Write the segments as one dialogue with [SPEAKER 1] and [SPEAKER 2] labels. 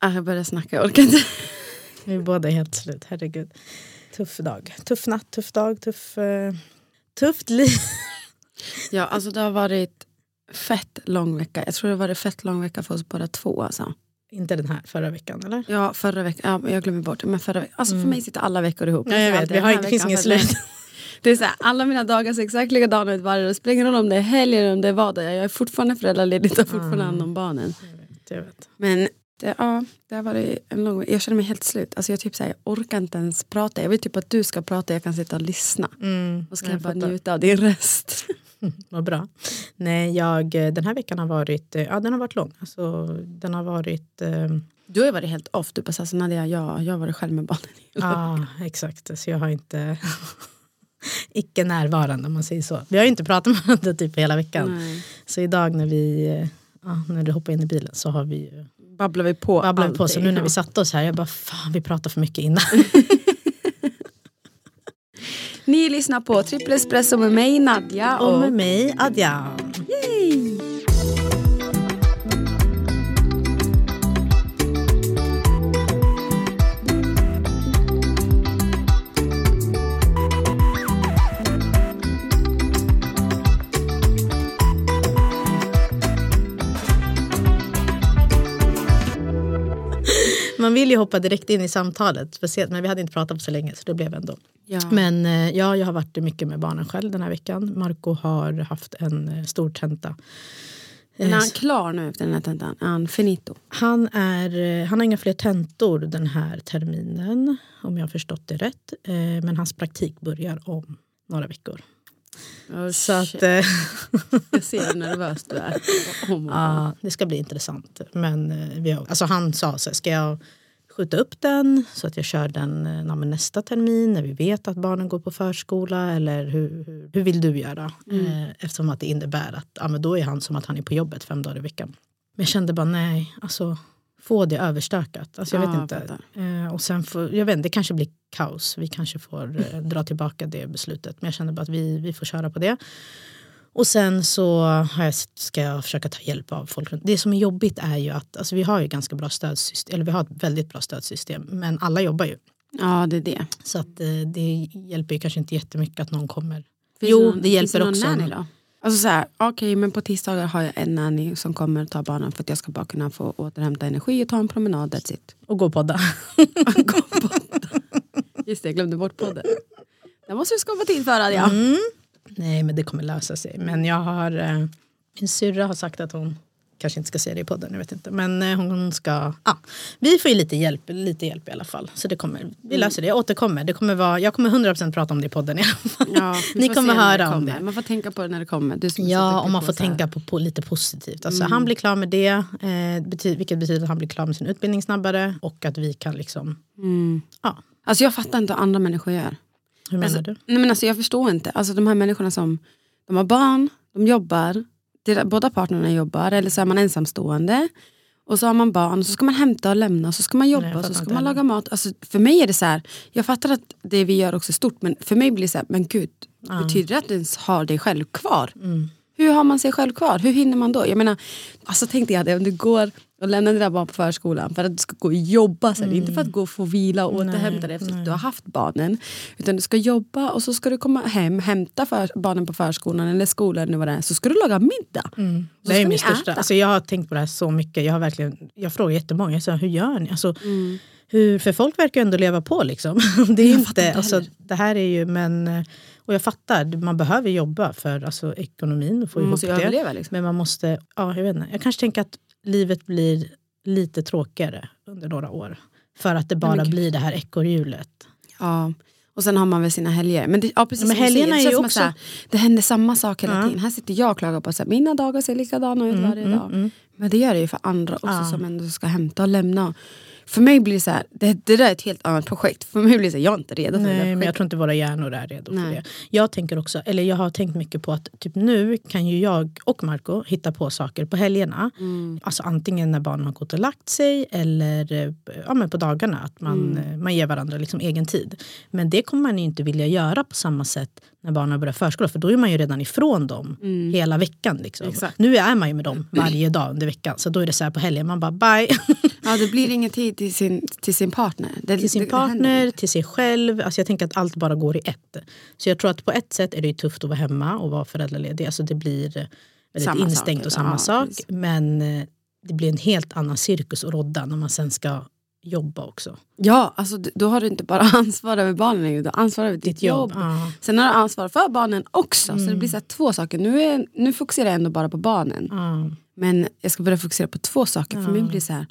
[SPEAKER 1] Ah, jag börjar snacka, jag orkar inte.
[SPEAKER 2] Vi är båda helt slut, herregud. Tuff dag. Tuff natt, tuff dag, tuff, uh, tufft liv.
[SPEAKER 1] Ja, alltså det har varit fett lång vecka. Jag tror det har varit fett lång vecka för oss båda två. Alltså.
[SPEAKER 2] Inte den här, förra veckan eller?
[SPEAKER 1] Ja, förra veckan. Ja, jag glömmer bort det. Men förra veckan. Alltså för mig sitter alla veckor ihop.
[SPEAKER 2] Ja, jag vet, vi har, det finns inget slut.
[SPEAKER 1] Det är så här, alla mina dagar ser exakt likadana ut varje dag. Det spelar ingen roll om det är helg eller om det är är. Jag är fortfarande föräldraledig och tar fortfarande hand om barnen.
[SPEAKER 2] Jag vet, jag vet.
[SPEAKER 1] Men det, ja, det har varit en lång Jag känner mig helt slut. Alltså jag, typ så här, jag orkar inte ens prata. Jag vill typ att du ska prata jag kan sitta och lyssna.
[SPEAKER 2] Mm,
[SPEAKER 1] Och så kan
[SPEAKER 2] jag
[SPEAKER 1] jag bara njuta av din röst.
[SPEAKER 2] Vad bra. Nej, jag, den här veckan har varit, eh, ja, den har varit lång. Alltså, den har varit... Eh,
[SPEAKER 1] Du har ju varit helt off. Du bara, så här, så Nadia, jag, jag har varit själv med barnen.
[SPEAKER 2] ja, exakt. Så jag har inte... icke närvarande om man säger så. Vi har ju inte pratat med varandra typ hela veckan.
[SPEAKER 1] Nej.
[SPEAKER 2] Så idag när vi eh, ja, när du hoppar in i bilen så har vi ju
[SPEAKER 1] Babblar vi på
[SPEAKER 2] babblat på. Så nu när vi satte oss här, jag bara fan vi pratar för mycket innan.
[SPEAKER 1] Ni lyssnar på Trippel Espresso med mig Nadja.
[SPEAKER 2] Och
[SPEAKER 1] Och,
[SPEAKER 2] med mig Adjan. Vill ju hoppa direkt in i samtalet, speciellt, men vi hade inte pratat på så länge så det blev ändå.
[SPEAKER 1] Ja.
[SPEAKER 2] Men eh, ja, jag har varit mycket med barnen själv den här veckan. Marco har haft en eh, stor tenta.
[SPEAKER 1] Men är
[SPEAKER 2] Eh,
[SPEAKER 1] han klar nu efter den här tentan? Han finito?
[SPEAKER 2] Han, är, eh, han har inga fler tentor den här terminen, om jag har förstått det rätt. Eh, Men hans praktik börjar om några veckor.
[SPEAKER 1] Oh,
[SPEAKER 2] Så att, eh,
[SPEAKER 1] Jag ser hur nervös du är. Oh
[SPEAKER 2] ja, det ska bli intressant. Men eh, vi har, alltså han sa så här, ska jag skjuta upp den så att jag kör den eh, men nästa termin när vi vet att barnen går på förskola eller hur, hur, vill du göra? Eh, eftersom att det innebär att ja, men då är han som att han är på jobbet fem dagar i veckan. Men jag kände bara nej, alltså få det överstökat. Alltså, jag
[SPEAKER 1] Ja,
[SPEAKER 2] vet inte. Eh, och sen får, jag vet, inte, det kanske blir kaos. Vi kanske får eh, dra tillbaka det beslutet. Men jag kände bara att vi, vi får köra på det. Och sen så har jag, ska jag försöka ta hjälp av folk. Det som är jobbigt är ju att alltså vi har ju ganska bra stödsystem, eller vi har ett väldigt bra stödsystem, men alla jobbar ju.
[SPEAKER 1] Ja, det är det.
[SPEAKER 2] Så att eh, det hjälper ju kanske inte jättemycket att någon kommer.
[SPEAKER 1] Finns
[SPEAKER 2] jo,
[SPEAKER 1] någon-
[SPEAKER 2] det hjälper
[SPEAKER 1] finns
[SPEAKER 2] också.
[SPEAKER 1] någon nanny då? Alltså så här, okej men på tisdagar har jag en nanny som kommer och tar barnen för att jag ska bara kunna få återhämta energi och ta en promenad, that's it.
[SPEAKER 2] Och gå och podda.
[SPEAKER 1] Gå på podden. Just det, jag glömde bort podden. Det måste du skapa tid för ja.
[SPEAKER 2] Mm. Nej, men det kommer lösa sig. Men jag har... Eh, min syrra har sagt att hon kanske inte ska säga det i podden, jag vet inte. Men eh, hon ska... Ah, vi får ju lite hjälp, lite hjälp i alla fall. Så det kommer, vi löser det. Jag återkommer. Det kommer vara, jag kommer 100% prata om det i podden i alla fall.
[SPEAKER 1] Ja,
[SPEAKER 2] Ni kommer höra om
[SPEAKER 1] kommer.
[SPEAKER 2] det.
[SPEAKER 1] Man får tänka på det när det kommer.
[SPEAKER 2] Ja, och man får tänka på, på lite positivt. Alltså, Han blir klar med det, eh, bety vilket betyder att han blir klar med sin utbildning snabbare. Och att vi kan liksom...
[SPEAKER 1] Mm.
[SPEAKER 2] Ja,
[SPEAKER 1] Alltså jag fattar inte vad andra människor gör.
[SPEAKER 2] Hur menar
[SPEAKER 1] Alltså,
[SPEAKER 2] du?
[SPEAKER 1] nej men alltså jag förstår inte. Alltså de här människorna som de har barn, de jobbar, det- båda partnerna jobbar eller så är man ensamstående. Och så har man barn, så ska man hämta och lämna, så ska man jobba,
[SPEAKER 2] Nej,
[SPEAKER 1] så ska man
[SPEAKER 2] heller.
[SPEAKER 1] laga mat. Alltså, för mig är det så här, jag fattar att det vi gör också är stort men för mig blir det så här, men gud, betyder det att du ens har dig själv kvar?
[SPEAKER 2] Mm.
[SPEAKER 1] Hur har man sig själv kvar? Hur hinner man då? Jag menar, alltså tänk dig att om du går och lämnar dina barn på förskolan för att du ska gå och jobba sen. Inte för att gå och få vila och återhämta dig efter att du har haft barnen. Utan du ska jobba och så ska du komma hem, hämta för barnen på förskolan eller skolan eller vad det är. Så ska du laga middag. Så
[SPEAKER 2] Det är min största.
[SPEAKER 1] äta.
[SPEAKER 2] Alltså, jag har tänkt på det här så mycket. Jag, har verkligen, jag frågar jättemånga, jag säger, hur gör ni? Alltså,
[SPEAKER 1] Mm.
[SPEAKER 2] hur, för folk verkar ändå leva på. Liksom. Det, är
[SPEAKER 1] Jag
[SPEAKER 2] inte,
[SPEAKER 1] inte
[SPEAKER 2] alltså, det här är ju, men, och jag fattar, man behöver jobba för alltså, ekonomin och få
[SPEAKER 1] Man
[SPEAKER 2] ihop det.
[SPEAKER 1] överleva liksom.
[SPEAKER 2] Men man måste, ja, jag vet inte. Jag kanske tänker att livet blir lite tråkigare under några år. För att det bara blir det här ekorrhjulet.
[SPEAKER 1] Ja. Och sen har man väl sina helger. Men, det, ja, precis
[SPEAKER 2] Men helgerna är ju också-
[SPEAKER 1] så här, Det händer samma sak hela
[SPEAKER 2] Ja.
[SPEAKER 1] tiden. Här sitter jag och klagar på att mina dagar ser likadana ut varje dag. Men det gör det ju för andra också
[SPEAKER 2] Ja.
[SPEAKER 1] som ändå ska hämta och lämna. För mig blir det så här, det, det där är ett helt annat projekt. För mig blir det så här, jag är inte redo för det
[SPEAKER 2] Nej,
[SPEAKER 1] där
[SPEAKER 2] men jag tror inte våra hjärnor är redo för
[SPEAKER 1] Nej.
[SPEAKER 2] det. Jag tänker också, eller jag har tänkt mycket på att typ nu kan ju jag och Marco hitta på saker på helgerna.
[SPEAKER 1] Mm.
[SPEAKER 2] Alltså antingen när barnen har gått och lagt sig eller eh, ja, men på dagarna. Att man,
[SPEAKER 1] Mm.
[SPEAKER 2] eh, man ger varandra liksom egen tid. Men det kommer man ju inte vilja göra på samma sätt när barnen börjar förskola. För då är man ju redan ifrån dem hela veckan. Liksom.
[SPEAKER 1] Mm.
[SPEAKER 2] Nu är man ju med dem varje dag under veckan. Så då är det så här på helgen, man bara bye.
[SPEAKER 1] Ja, det blir ingen tid till sin, till sin partner. Det,
[SPEAKER 2] till sin
[SPEAKER 1] det- det
[SPEAKER 2] partner,
[SPEAKER 1] inte.
[SPEAKER 2] till sig själv. Alltså jag tänker att allt bara går i ett. Så jag tror att på ett sätt är det tufft att vara hemma och vara föräldraledig. Alltså det blir väldigt
[SPEAKER 1] Samma
[SPEAKER 2] instängt
[SPEAKER 1] sak,
[SPEAKER 2] och samma
[SPEAKER 1] ja,
[SPEAKER 2] sak.
[SPEAKER 1] precis.
[SPEAKER 2] Men eh, det blir en helt annan cirkus att rodda när man sen ska jobba också.
[SPEAKER 1] Ja, alltså, då har du inte bara ansvar över barnen, längre, du har ansvar över ditt,
[SPEAKER 2] Ditt
[SPEAKER 1] jobb.
[SPEAKER 2] jobb.
[SPEAKER 1] Sen har du ansvar för barnen också. Så det
[SPEAKER 2] Mm.
[SPEAKER 1] blir så här, två saker. Nu, är, nu fokuserar jag ändå bara på barnen.
[SPEAKER 2] Ja.
[SPEAKER 1] Men jag ska börja fokusera på två saker. För mig blir så här,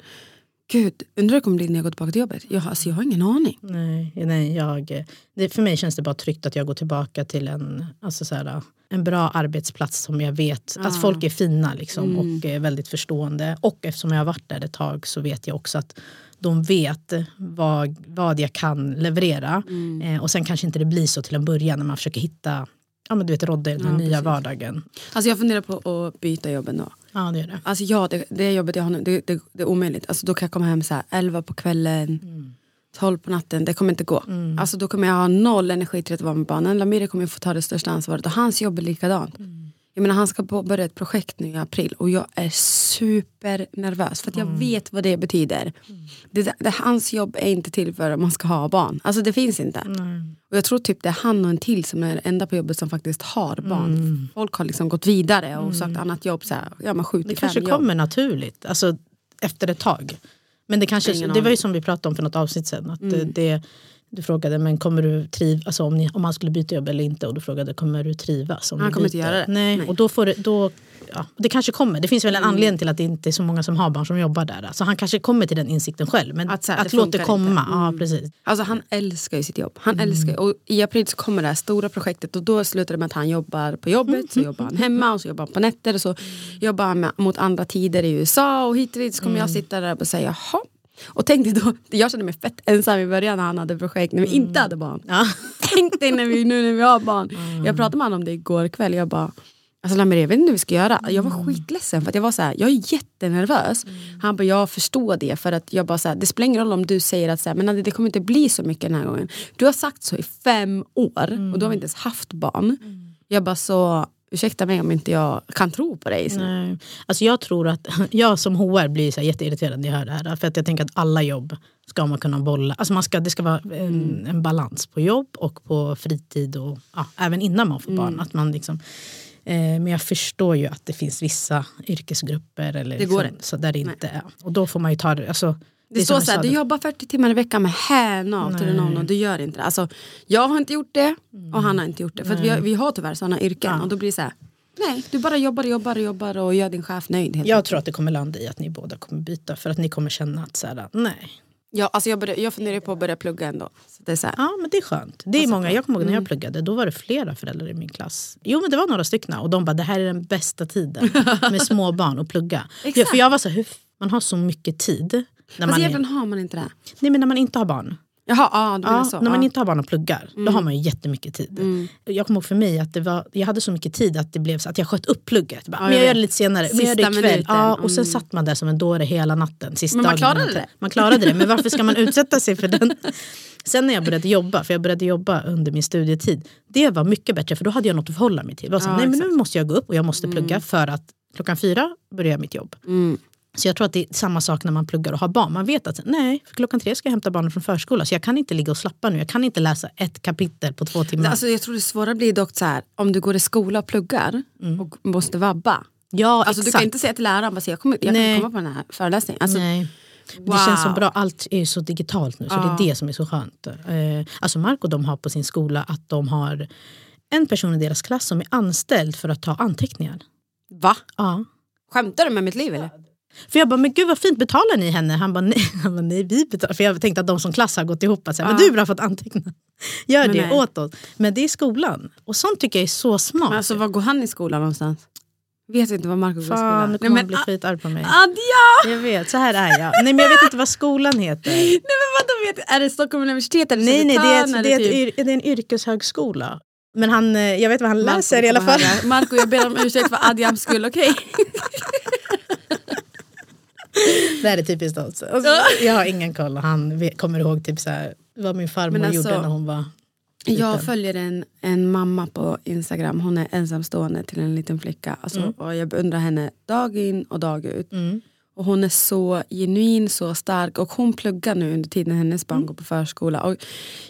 [SPEAKER 1] gud, undrar hur det kommer bli när jag går tillbaka till jobbet. Jag, alltså, jag har ingen aning.
[SPEAKER 2] Nej, nej jag, det, för mig känns det bara tryggt att jag går tillbaka till en, alltså så här, en bra arbetsplats som jag vet att folk är fina liksom, och är väldigt förstående. Och eftersom jag har varit där ett tag så vet jag också att de vet vad, vad jag kan leverera. Eh, och sen kanske inte det blir så till en början när man försöker hitta ja, men du vet, rodda i den
[SPEAKER 1] Ja,
[SPEAKER 2] nya
[SPEAKER 1] precis.
[SPEAKER 2] vardagen.
[SPEAKER 1] Alltså jag funderar på att byta jobb ändå.
[SPEAKER 2] Ja, det gör det.
[SPEAKER 1] Alltså ja, det, det jobbet jag har nu, det, det, det är omöjligt. Alltså då kan jag komma hem så här 11 på kvällen, 12 på natten. Det kommer inte gå. Alltså då kommer jag ha noll energi till att vara med barnen. Lamiri kommer få ta det största ansvaret och hans jobb är likadant. Jag menar, han ska påbörja ett projekt nu i april och jag är supernervös för att jag vet vad det betyder. Det, det, hans jobb är inte till för att man ska ha barn. Alltså det finns inte. Och jag tror typ det är han och en till som är enda på jobbet som faktiskt har barn. Folk har liksom gått vidare och sökt annat jobb. Så här, ja, sju
[SPEAKER 2] Det kanske
[SPEAKER 1] jobb.
[SPEAKER 2] kommer naturligt, alltså efter ett tag. Men det, kanske,
[SPEAKER 1] Ingen
[SPEAKER 2] det var ju som vi pratade om för något avsnitt sen. Att
[SPEAKER 1] Mm.
[SPEAKER 2] det, du frågade men kommer du triv, alltså om, ni, om man skulle byta jobb eller inte och du frågade kommer du trivas om
[SPEAKER 1] Han kommer inte göra det.
[SPEAKER 2] Nej.
[SPEAKER 1] Nej.
[SPEAKER 2] Och då får det, då, ja, det kanske kommer. Det finns väl en
[SPEAKER 1] Mm.
[SPEAKER 2] anledning till att det inte är så många som har barn som jobbar där. Så han kanske kommer till den insikten själv. Men
[SPEAKER 1] Att
[SPEAKER 2] att,
[SPEAKER 1] här,
[SPEAKER 2] låta det komma.
[SPEAKER 1] Mm.
[SPEAKER 2] Ja, precis.
[SPEAKER 1] Alltså han älskar ju sitt jobb. Han
[SPEAKER 2] Mm.
[SPEAKER 1] älskar, och I april så kommer det här stora projektet och då slutar det med att han jobbar på jobbet,
[SPEAKER 2] Mm.
[SPEAKER 1] så jobbar han hemma och så jobbar han på nätter och så jobbar han med, mot andra tider i USA och hit och dit så kommer
[SPEAKER 2] Mm.
[SPEAKER 1] jag sitta där och säga jaha. Och tänk dig då, jag kände mig fett ensam i början när han hade projekt när vi inte hade barn.
[SPEAKER 2] Ja.
[SPEAKER 1] Tänk dig när vi, nu när vi har barn.
[SPEAKER 2] Mm.
[SPEAKER 1] Jag pratade med honom om det igår kväll. Jag bara, alltså Lamir, jag vet inte hur vi ska göra. Jag var skitledsen för att jag var så här, jag är jättenervös. Han bara, jag förstår det. För att jag bara så här, det spelar ingen roll om du säger att så här, men det kommer inte bli så mycket den här gången. Du har sagt så i fem år och då har vi inte ens haft barn. Jag bara så, ursäkta mig om inte jag kan tro på dig.
[SPEAKER 2] Nej. Alltså jag tror att jag som HR blir så jätteirriterad när jag hör det här. För att jag tänker att alla jobb ska man kunna bolla. Alltså man ska, det ska vara en, en balans på jobb och på fritid och ja, även innan man får barn. Att man liksom, eh, men jag förstår ju att det finns vissa yrkesgrupper eller
[SPEAKER 1] Det
[SPEAKER 2] liksom, så där det inte är. Och då får man ju ta det. Alltså,
[SPEAKER 1] Det
[SPEAKER 2] är
[SPEAKER 1] står så här, du
[SPEAKER 2] det-
[SPEAKER 1] jobbar 40 timmar i veckan med häna till någon och du gör inte det. Alltså, jag har inte gjort det och han har inte gjort det. För vi, har, vi har tyvärr sådana yrken och då blir det så här, nej du bara jobbar och jobbar och jobbar och gör din chef nöjd.
[SPEAKER 2] Jag
[SPEAKER 1] enkelt.
[SPEAKER 2] tror att det kommer landa i att ni båda kommer byta. För att ni kommer känna att så här, nej.
[SPEAKER 1] ja, alltså jag, började, jag funderar på att börja plugga ändå. Så det är så här,
[SPEAKER 2] Ja men det är skönt. Det är många, jag kommer ihåg när jag pluggade, då var det flera föräldrar i min klass. Jo men det var några stycken och de bara det här är den bästa tiden med små barn och plugga. Ja, för jag var så här, man har så mycket tid. När
[SPEAKER 1] Fast
[SPEAKER 2] man,
[SPEAKER 1] egentligen har man inte det.
[SPEAKER 2] nej, men när man inte har barn.
[SPEAKER 1] Jaha, menar
[SPEAKER 2] Ja,
[SPEAKER 1] så.
[SPEAKER 2] när man.
[SPEAKER 1] Mm.
[SPEAKER 2] inte har barn och pluggar, då har man ju jättemycket tid. Jag kommer ihåg för mig att det var, jag hade så mycket tid att det blev så att jag sköt upp plugget. Bara, men
[SPEAKER 1] jag
[SPEAKER 2] jag gör det lite senare, men jag gör det ikväll. Ja, och sen
[SPEAKER 1] Mm.
[SPEAKER 2] satt man där som en dåre hela natten. Sista
[SPEAKER 1] Men man klarade
[SPEAKER 2] innan-
[SPEAKER 1] det.
[SPEAKER 2] Man klarade det, men varför ska man utsätta sig för den? Sen när jag började jobba, för jag började jobba under min studietid, det var mycket bättre för då hade jag något att förhålla mig till. Jag var så, nej men nu måste jag gå upp och jag måste plugga för att klockan fyra börjar jag mitt jobb.
[SPEAKER 1] Mm.
[SPEAKER 2] Så jag tror att det är samma sak när man pluggar och har barn. Man vet att nej, klockan tre ska jag hämta barnen från förskolan så jag kan inte ligga och slappa nu. Jag kan inte läsa ett kapitel på två timmar.
[SPEAKER 1] Alltså, jag tror det svåra blir dock så här, om du går i skola och pluggar och måste vabba.
[SPEAKER 2] ja,
[SPEAKER 1] Alltså, du
[SPEAKER 2] exakt.
[SPEAKER 1] kan inte säga till läraren så jag kommer, jag kommer komma på den här föreläsningen. Alltså,
[SPEAKER 2] Nej.
[SPEAKER 1] Wow.
[SPEAKER 2] Det känns så bra, allt är så digitalt nu så det är det som är så skönt. Eh, alltså Marco de har på sin skola att de har en person i deras klass som är anställd för att ta anteckningar.
[SPEAKER 1] Va?
[SPEAKER 2] Ja.
[SPEAKER 1] Skämtar du med mitt liv eller?
[SPEAKER 2] För jag bara, men gud vad fint, betalar ni henne? Han bara, nej, han bara, nej vi betalar. För jag tänkte att de som klass har gått ihop och sagt, men du har fått anteckna. Gör
[SPEAKER 1] Men
[SPEAKER 2] det
[SPEAKER 1] nej.
[SPEAKER 2] åt oss. Men det är skolan. Och sånt tycker jag är så smart.
[SPEAKER 1] Men alltså var går han i skolan någonstans? Vet inte var Marco går i skolan.
[SPEAKER 2] Fan, nu
[SPEAKER 1] Nej,
[SPEAKER 2] kommer han
[SPEAKER 1] men,
[SPEAKER 2] bli
[SPEAKER 1] a-
[SPEAKER 2] skitarg på mig.
[SPEAKER 1] Adja!
[SPEAKER 2] Jag vet, så här är jag. Nej men jag vet inte vad skolan heter.
[SPEAKER 1] Nej men vadå, vet, är det Stockholm universitet eller
[SPEAKER 2] Nej, nej det, är, ett, det, är ett,
[SPEAKER 1] typ-
[SPEAKER 2] det är en yrkeshögskola. Men han, eh, jag vet vad han
[SPEAKER 1] Marco
[SPEAKER 2] läser i alla fall.
[SPEAKER 1] Marco jag ber om ursäkt för Adjams skull, okej?
[SPEAKER 2] Det här är typiskt oss. Alltså, jag har ingen koll. Han vet, kommer ihåg typ så här, vad min farmor
[SPEAKER 1] alltså,
[SPEAKER 2] gjorde när hon var
[SPEAKER 1] Jag
[SPEAKER 2] liten.
[SPEAKER 1] följer en, en mamma på Instagram, hon är ensamstående till en liten flicka. Alltså, och jag beundrar henne dag in och dag ut.
[SPEAKER 2] Mm.
[SPEAKER 1] Och hon är så genuin, så stark och hon pluggar nu under tiden hennes barn går på förskola. Och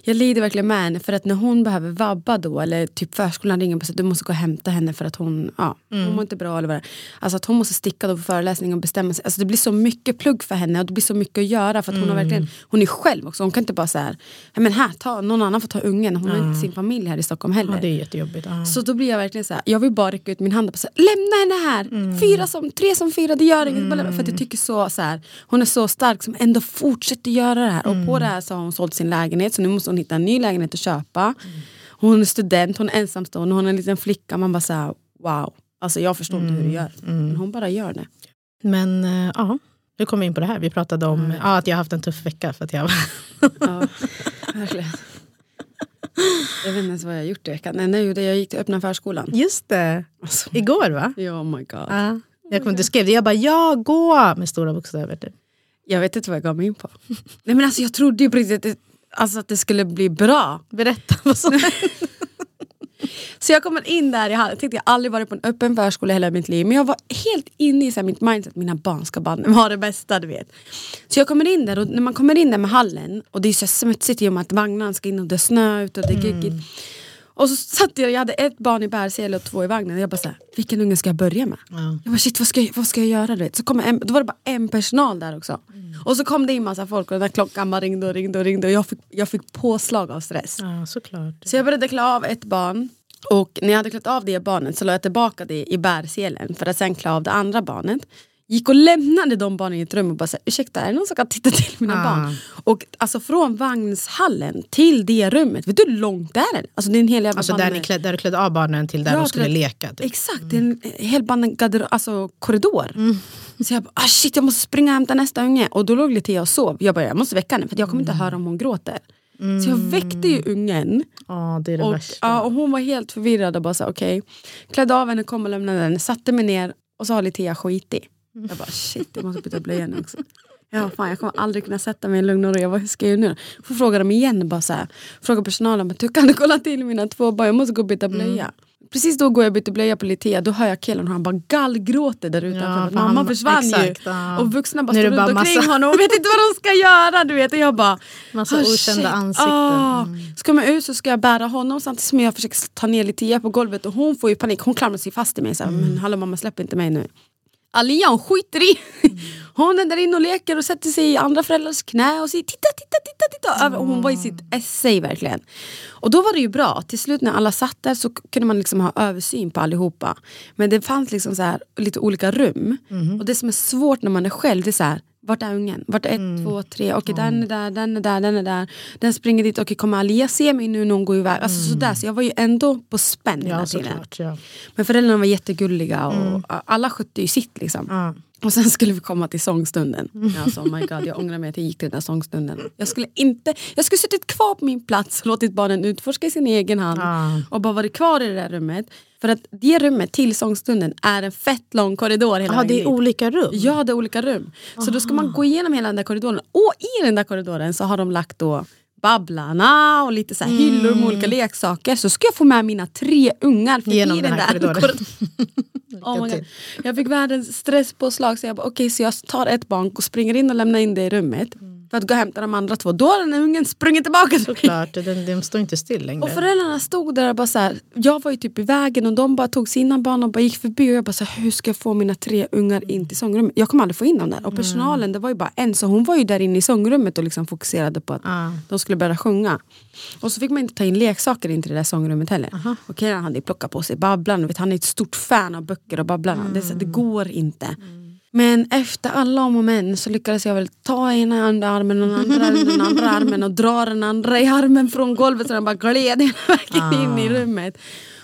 [SPEAKER 1] jag lider verkligen med henne för att när hon behöver vabba då eller typ förskolan ringer säger att du måste gå och hämta henne för att hon, ja, hon mår inte bra eller vad. Alltså att hon måste sticka då på föreläsning och bestämma sig. Alltså det blir så mycket plugg för henne och det blir så mycket att göra för att hon har verkligen, hon är själv också. Hon kan inte bara säga men här, ta, någon annan får ta ungen. Hon har inte sin familj här i Stockholm heller.
[SPEAKER 2] Ja, det är jättejobbigt. Ja.
[SPEAKER 1] Så då blir jag verkligen så här, jag vill bara räcka ut min hand och här, lämna henne här! Fyra som, tre som fyra, det gör inget. Bara- För att jag tycker så, så här, hon är så stark som ändå fortsätter göra det här. Och på det här så har hon sålt sin lägenhet så nu måste hon hitta en ny lägenhet att köpa. Hon är student, hon är ensamstående, hon är en liten flicka. Man bara så här, wow. Alltså jag förstår inte hur du gör. Men hon bara gör det.
[SPEAKER 2] Men eh, ja, hur kom vi in på det här? Vi pratade om ja, att jag har haft en tuff vecka. För att jag,
[SPEAKER 1] Ja, verkligen. Jag vet inte ens vad jag har gjort i veckan. Nej, nej, det jag gick till öppna förskolan.
[SPEAKER 2] just det,
[SPEAKER 1] Alltså,
[SPEAKER 2] igår va?
[SPEAKER 1] ja, oh my god.
[SPEAKER 2] Ja. Jag kommer, du skrev det, jag bara ja, gå med stora bokstäver. Typ.
[SPEAKER 1] Jag vet inte vad jag gav mig in på. Nej, men alltså, jag trodde ju på riktigt att det, alltså, att det skulle bli bra.
[SPEAKER 2] Berätta vad som
[SPEAKER 1] Så jag kommer in där, jag, hade, tänkte jag aldrig varit på en öppen förskola hela mitt liv. Men jag var helt inne i så här, mitt mindset, mina barn ska bara ha det bästa. Du vet. Så jag kommer in där och när man kommer in där med hallen och det är så smutsigt i och med att vagnarna ska in och det är snö ute och det är geggigt. Och så satt jag, jag hade ett barn i bärsele och två i vagnen. Och jag bara så här, vilken unge ska jag börja med?
[SPEAKER 2] Ja.
[SPEAKER 1] Jag bara shit vad ska jag, vad ska jag göra? Så kom en, då var det bara en personal där också. Och så kom det in massa folk och den där klockan bara ringde och ringde och ringde. Och jag fick, jag fick påslag av stress.
[SPEAKER 2] Ja, såklart.
[SPEAKER 1] Så jag började klä av ett barn och när jag hade klätt av det barnet så la jag tillbaka det i bärselen för att sen klä av det andra barnet. Gick och lämnade de barnen i ett rum och bara sa, ursäkta är det någon som kan titta till mina
[SPEAKER 2] Ah.
[SPEAKER 1] barn? Och alltså från vagnshallen till det rummet, vet du hur långt det är? Alltså det är en hel
[SPEAKER 2] Alltså där, ni klädde, där du klädde av barnen till där
[SPEAKER 1] Ja,
[SPEAKER 2] de skulle leka. Typ.
[SPEAKER 1] Exakt, det är en hel banne- alltså, korridor. Så jag bara, ah, shit jag måste springa och hämta nästa unge. Och då låg Litea och sov. Jag bara, jag måste väcka henne för jag kommer inte höra om hon gråter. Så jag väckte ju ungen.
[SPEAKER 2] Ja, det det
[SPEAKER 1] Och, ja, och hon var helt förvirrad och bara okej. Klädde av henne, kom och lämnade henne, satte mig ner och så har Litea skitit. Jag bara shit, jag måste byta blöja nu också. Ja, fan, jag kommer aldrig kunna sätta mig i lugn och ro. Jag bara, hur ska jag göra nu? Får fråga dem igen. Bara så här, fråga personalen, men, du kan du kolla till mina två barn? Jag måste gå och byta blöja. Precis då går jag och byter blöja på Litea, då hör jag killen och han bara gallgråter där utanför.
[SPEAKER 2] Ja,
[SPEAKER 1] mamma försvann ju.
[SPEAKER 2] exakt, ja.
[SPEAKER 1] Och vuxna bara
[SPEAKER 2] Nu
[SPEAKER 1] står runt
[SPEAKER 2] bara
[SPEAKER 1] omkring
[SPEAKER 2] massa-
[SPEAKER 1] honom och vet inte vad de ska göra. Du vet. Och jag bara,
[SPEAKER 2] Massa
[SPEAKER 1] ah,
[SPEAKER 2] okända
[SPEAKER 1] shit.
[SPEAKER 2] ansikten.
[SPEAKER 1] Ah.
[SPEAKER 2] Mm.
[SPEAKER 1] Ska man ut så ska jag bära honom samtidigt som jag försöker ta ner Litea på golvet och hon får ju panik. Hon klamrar sig fast i mig. Så här,
[SPEAKER 2] Mm.
[SPEAKER 1] men hallå mamma släpp inte mig nu. Alia hon skiter i.
[SPEAKER 2] Mm.
[SPEAKER 1] Hon är där inne och leker och sätter sig i andra föräldrars knä och säger titta, titta, titta, titta. Och hon var i sitt essay verkligen. Och då var det ju bra. Till slut när alla satt där så kunde man liksom ha översyn på allihopa. Men det fanns liksom så här, lite olika rum.
[SPEAKER 2] Mhm.
[SPEAKER 1] Och det som är svårt när man är själv det är så här, vart är ungen? Vart är ett,
[SPEAKER 2] Mm.
[SPEAKER 1] två, tre? Okej den är där, den är där, den är där. Den springer dit. Okej kommer Alia se mig nu när hon går iväg? Alltså sådär. Så jag var ju ändå på spänn hela
[SPEAKER 2] Mm. Ja,
[SPEAKER 1] tiden.
[SPEAKER 2] såklart. Ja.
[SPEAKER 1] Men föräldrarna var jättegulliga och alla skötte ju sitt liksom.
[SPEAKER 2] Ja.
[SPEAKER 1] Och sen skulle vi komma till sångstunden. Alltså, oh my God, jag ångrar mig att jag gick till den där sångstunden. Jag skulle inte, jag skulle suttit kvar på min plats och låtit barnen utforska i sin egen hand.
[SPEAKER 2] Ja.
[SPEAKER 1] Och bara varit kvar i det där rummet. För att det rummet till sångstunden är en fett lång korridor hela
[SPEAKER 2] det är olika rum?
[SPEAKER 1] Ja, det är olika rum. Så då ska man gå igenom hela den där korridoren. Och i den där korridoren så har de lagt då Babblarna och lite så här hyllor med olika leksaker. Så ska jag få med mina tre ungar förbi
[SPEAKER 2] Genom den här korridoren.
[SPEAKER 1] korridoren. Oh. Jag fick världens stresspåslag så jag bara okej så jag tar ett barn och springer in och lämnar in det i rummet. För att gå och hämta de andra två. Då har den här ungen sprungit tillbaka till mig.
[SPEAKER 2] Såklart, den, de står inte still längre.
[SPEAKER 1] Och föräldrarna stod där och bara så här, jag var ju typ i vägen och de bara tog sina barn och bara gick förbi och jag bara så här, hur ska jag få mina tre ungar in till sångrummet? Jag kommer aldrig få in dem där. Och personalen, det var ju bara en så hon var ju där inne i sångrummet och liksom fokuserade på att
[SPEAKER 2] Ja.
[SPEAKER 1] de skulle börja sjunga. Och så fick man inte ta in leksaker in till det där sångrummet heller. Och Kiran hade ju plockat på sig Babblan, vet, han är ett stort fan av böcker och Babblarna. Det, är så- det går inte. Men efter alla om och men så lyckades jag väl ta ena andra armen och den andra den andra armen och dra den andra i armen från golvet så den bara gled hela vägen in i rummet.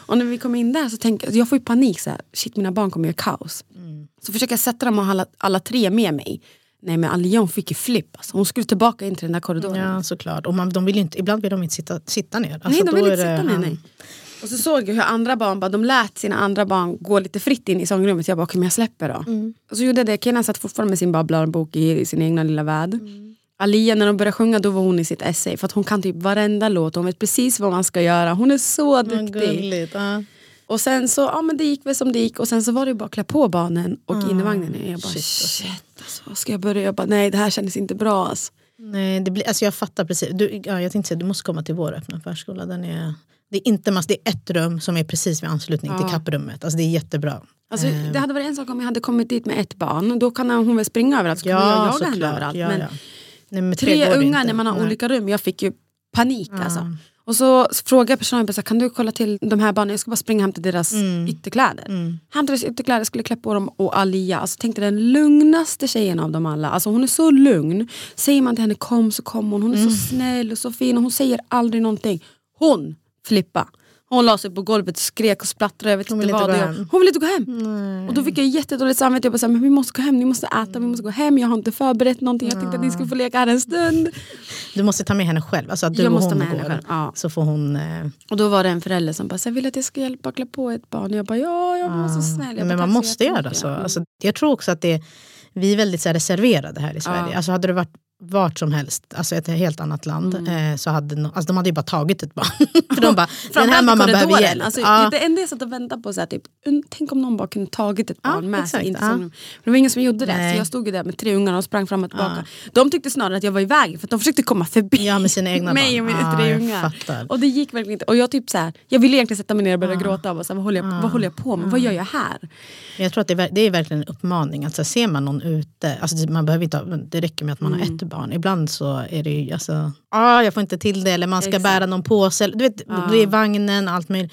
[SPEAKER 1] Och när vi kom in där så tänkte jag, jag får ju panik så här, shit mina barn kommer göra kaos. Så försöker jag sätta dem alla, alla tre med mig. Nej men Alion fick ju flipp alltså. Hon skulle tillbaka in till den där korridoren.
[SPEAKER 2] Ja såklart. Och man, de vill inte, ibland vill de inte sitta, sitta ner. Alltså,
[SPEAKER 1] nej de
[SPEAKER 2] är
[SPEAKER 1] inte sitta ner.
[SPEAKER 2] han-
[SPEAKER 1] Nej. Och så såg jag hur andra barn bara, de lät sina andra barn gå lite fritt in i sångrummet. Jag bara, okej men jag släpper då.
[SPEAKER 2] Mm.
[SPEAKER 1] Och så gjorde jag det. Kenan satt fortfarande med sin babblarbok i, i sin egna lilla värld.
[SPEAKER 2] Mm.
[SPEAKER 1] Alia när de började sjunga då var hon i sitt essay. För att hon kan typ varenda låt. Hon vet precis vad man ska göra. Hon är så duktig.
[SPEAKER 2] Ja.
[SPEAKER 1] Och sen så, ja men det gick väl som det gick. Och sen så var det bara att klä på barnen och in i vagnen. Och jag bara,
[SPEAKER 2] shit,
[SPEAKER 1] shit,
[SPEAKER 2] alltså.
[SPEAKER 1] alltså, vad ska jag börja? Jag bara, nej det här kändes inte bra alltså.
[SPEAKER 2] Nej, det blir, alltså jag fattar precis. Du, ja, jag tänkte säga, du måste komma till vår öppna förskola. Den är, det, är inte mass, det är ett rum som är precis vid anslutning till
[SPEAKER 1] Ja.
[SPEAKER 2] kapprummet. Alltså det är jättebra.
[SPEAKER 1] Alltså,
[SPEAKER 2] Ehm,
[SPEAKER 1] det hade varit en sak om jag hade kommit dit med ett barn. Då kan hon väl springa överallt. Så kan jag jaga henne överallt.
[SPEAKER 2] Ja,
[SPEAKER 1] men
[SPEAKER 2] ja. Nej, med
[SPEAKER 1] tre
[SPEAKER 2] det
[SPEAKER 1] ungar när man har
[SPEAKER 2] Nej.
[SPEAKER 1] olika rum. Jag fick ju panik alltså. Och så frågade jag personalen, kan du kolla till de här barnen? Jag ska bara springa och hämta deras
[SPEAKER 2] Mm.
[SPEAKER 1] ytterkläder. Hämtade deras ytterkläder, skulle klä på dem och Alia, alltså tänkte den lugnaste tjejen av dem alla. Alltså hon är så lugn. Säger man till henne kom så kommer hon. Hon är
[SPEAKER 2] Mm.
[SPEAKER 1] så snäll och så fin och hon säger aldrig någonting. Hon flippa. Hon la sig på golvet och skrek och splattrade. Jag vet
[SPEAKER 2] Hon vill inte
[SPEAKER 1] vad.
[SPEAKER 2] gå hem.
[SPEAKER 1] Hon vill inte gå hem. Och då fick jag jättedåligt samvete. Jag bara, så här, men vi måste gå hem, ni måste äta, vi måste gå hem. Jag har inte förberett någonting. Jag tänkte att ni skulle få leka här en stund.
[SPEAKER 2] Du måste ta med henne själv. Alltså att du
[SPEAKER 1] Jag
[SPEAKER 2] och
[SPEAKER 1] måste
[SPEAKER 2] hon går.
[SPEAKER 1] ja.
[SPEAKER 2] Så får hon... Eh,
[SPEAKER 1] Och då var det en förälder som bara, så jag vill att jag ska hjälpa klä på ett barn. Och jag bara, ja, jag var så snäll. Jag
[SPEAKER 2] men man
[SPEAKER 1] "Tack så
[SPEAKER 2] måste göra
[SPEAKER 1] jättemycket."
[SPEAKER 2] så.
[SPEAKER 1] Mm.
[SPEAKER 2] Alltså, jag tror också att det, vi är väldigt så här, reserverade här i Sverige. Alltså, hade det varit vart som helst, alltså ett helt annat land,
[SPEAKER 1] Mm.
[SPEAKER 2] eh, så hade no, alltså, de hade ju bara tagit ett barn. För de bara, den här mamman behöver hjälp.
[SPEAKER 1] Alltså,
[SPEAKER 2] Ja.
[SPEAKER 1] Det enda jag satt och väntade på, så här, typ, tänk om någon bara kunde tagit ett
[SPEAKER 2] Ja,
[SPEAKER 1] barn med
[SPEAKER 2] exakt,
[SPEAKER 1] sig. in till
[SPEAKER 2] ja.
[SPEAKER 1] Men det var ingen som gjorde det.
[SPEAKER 2] Nej.
[SPEAKER 1] Så jag stod ju där med tre ungar och sprang fram och tillbaka. De tyckte snarare att jag var i vägen för att de försökte komma förbi
[SPEAKER 2] Ja, med sina egna
[SPEAKER 1] mig och mina
[SPEAKER 2] Ja,
[SPEAKER 1] tre ungar. Och det gick verkligen inte. Och jag, typ så här, jag ville egentligen sätta mig ner och börja gråta. Och så här, vad, håller jag, vad håller jag på med? Vad gör jag här?
[SPEAKER 2] Men jag tror att det är, det är verkligen en uppmaning. Alltså, ser man någon ute, alltså, man behöver inte, det räcker med att man har
[SPEAKER 1] Mm.
[SPEAKER 2] Ett barn. Ibland så är det ju, alltså, ah, jag får inte till det, eller man ska
[SPEAKER 1] Exakt.
[SPEAKER 2] bära någon påse. Du vet, det är vagnen, allt möjligt.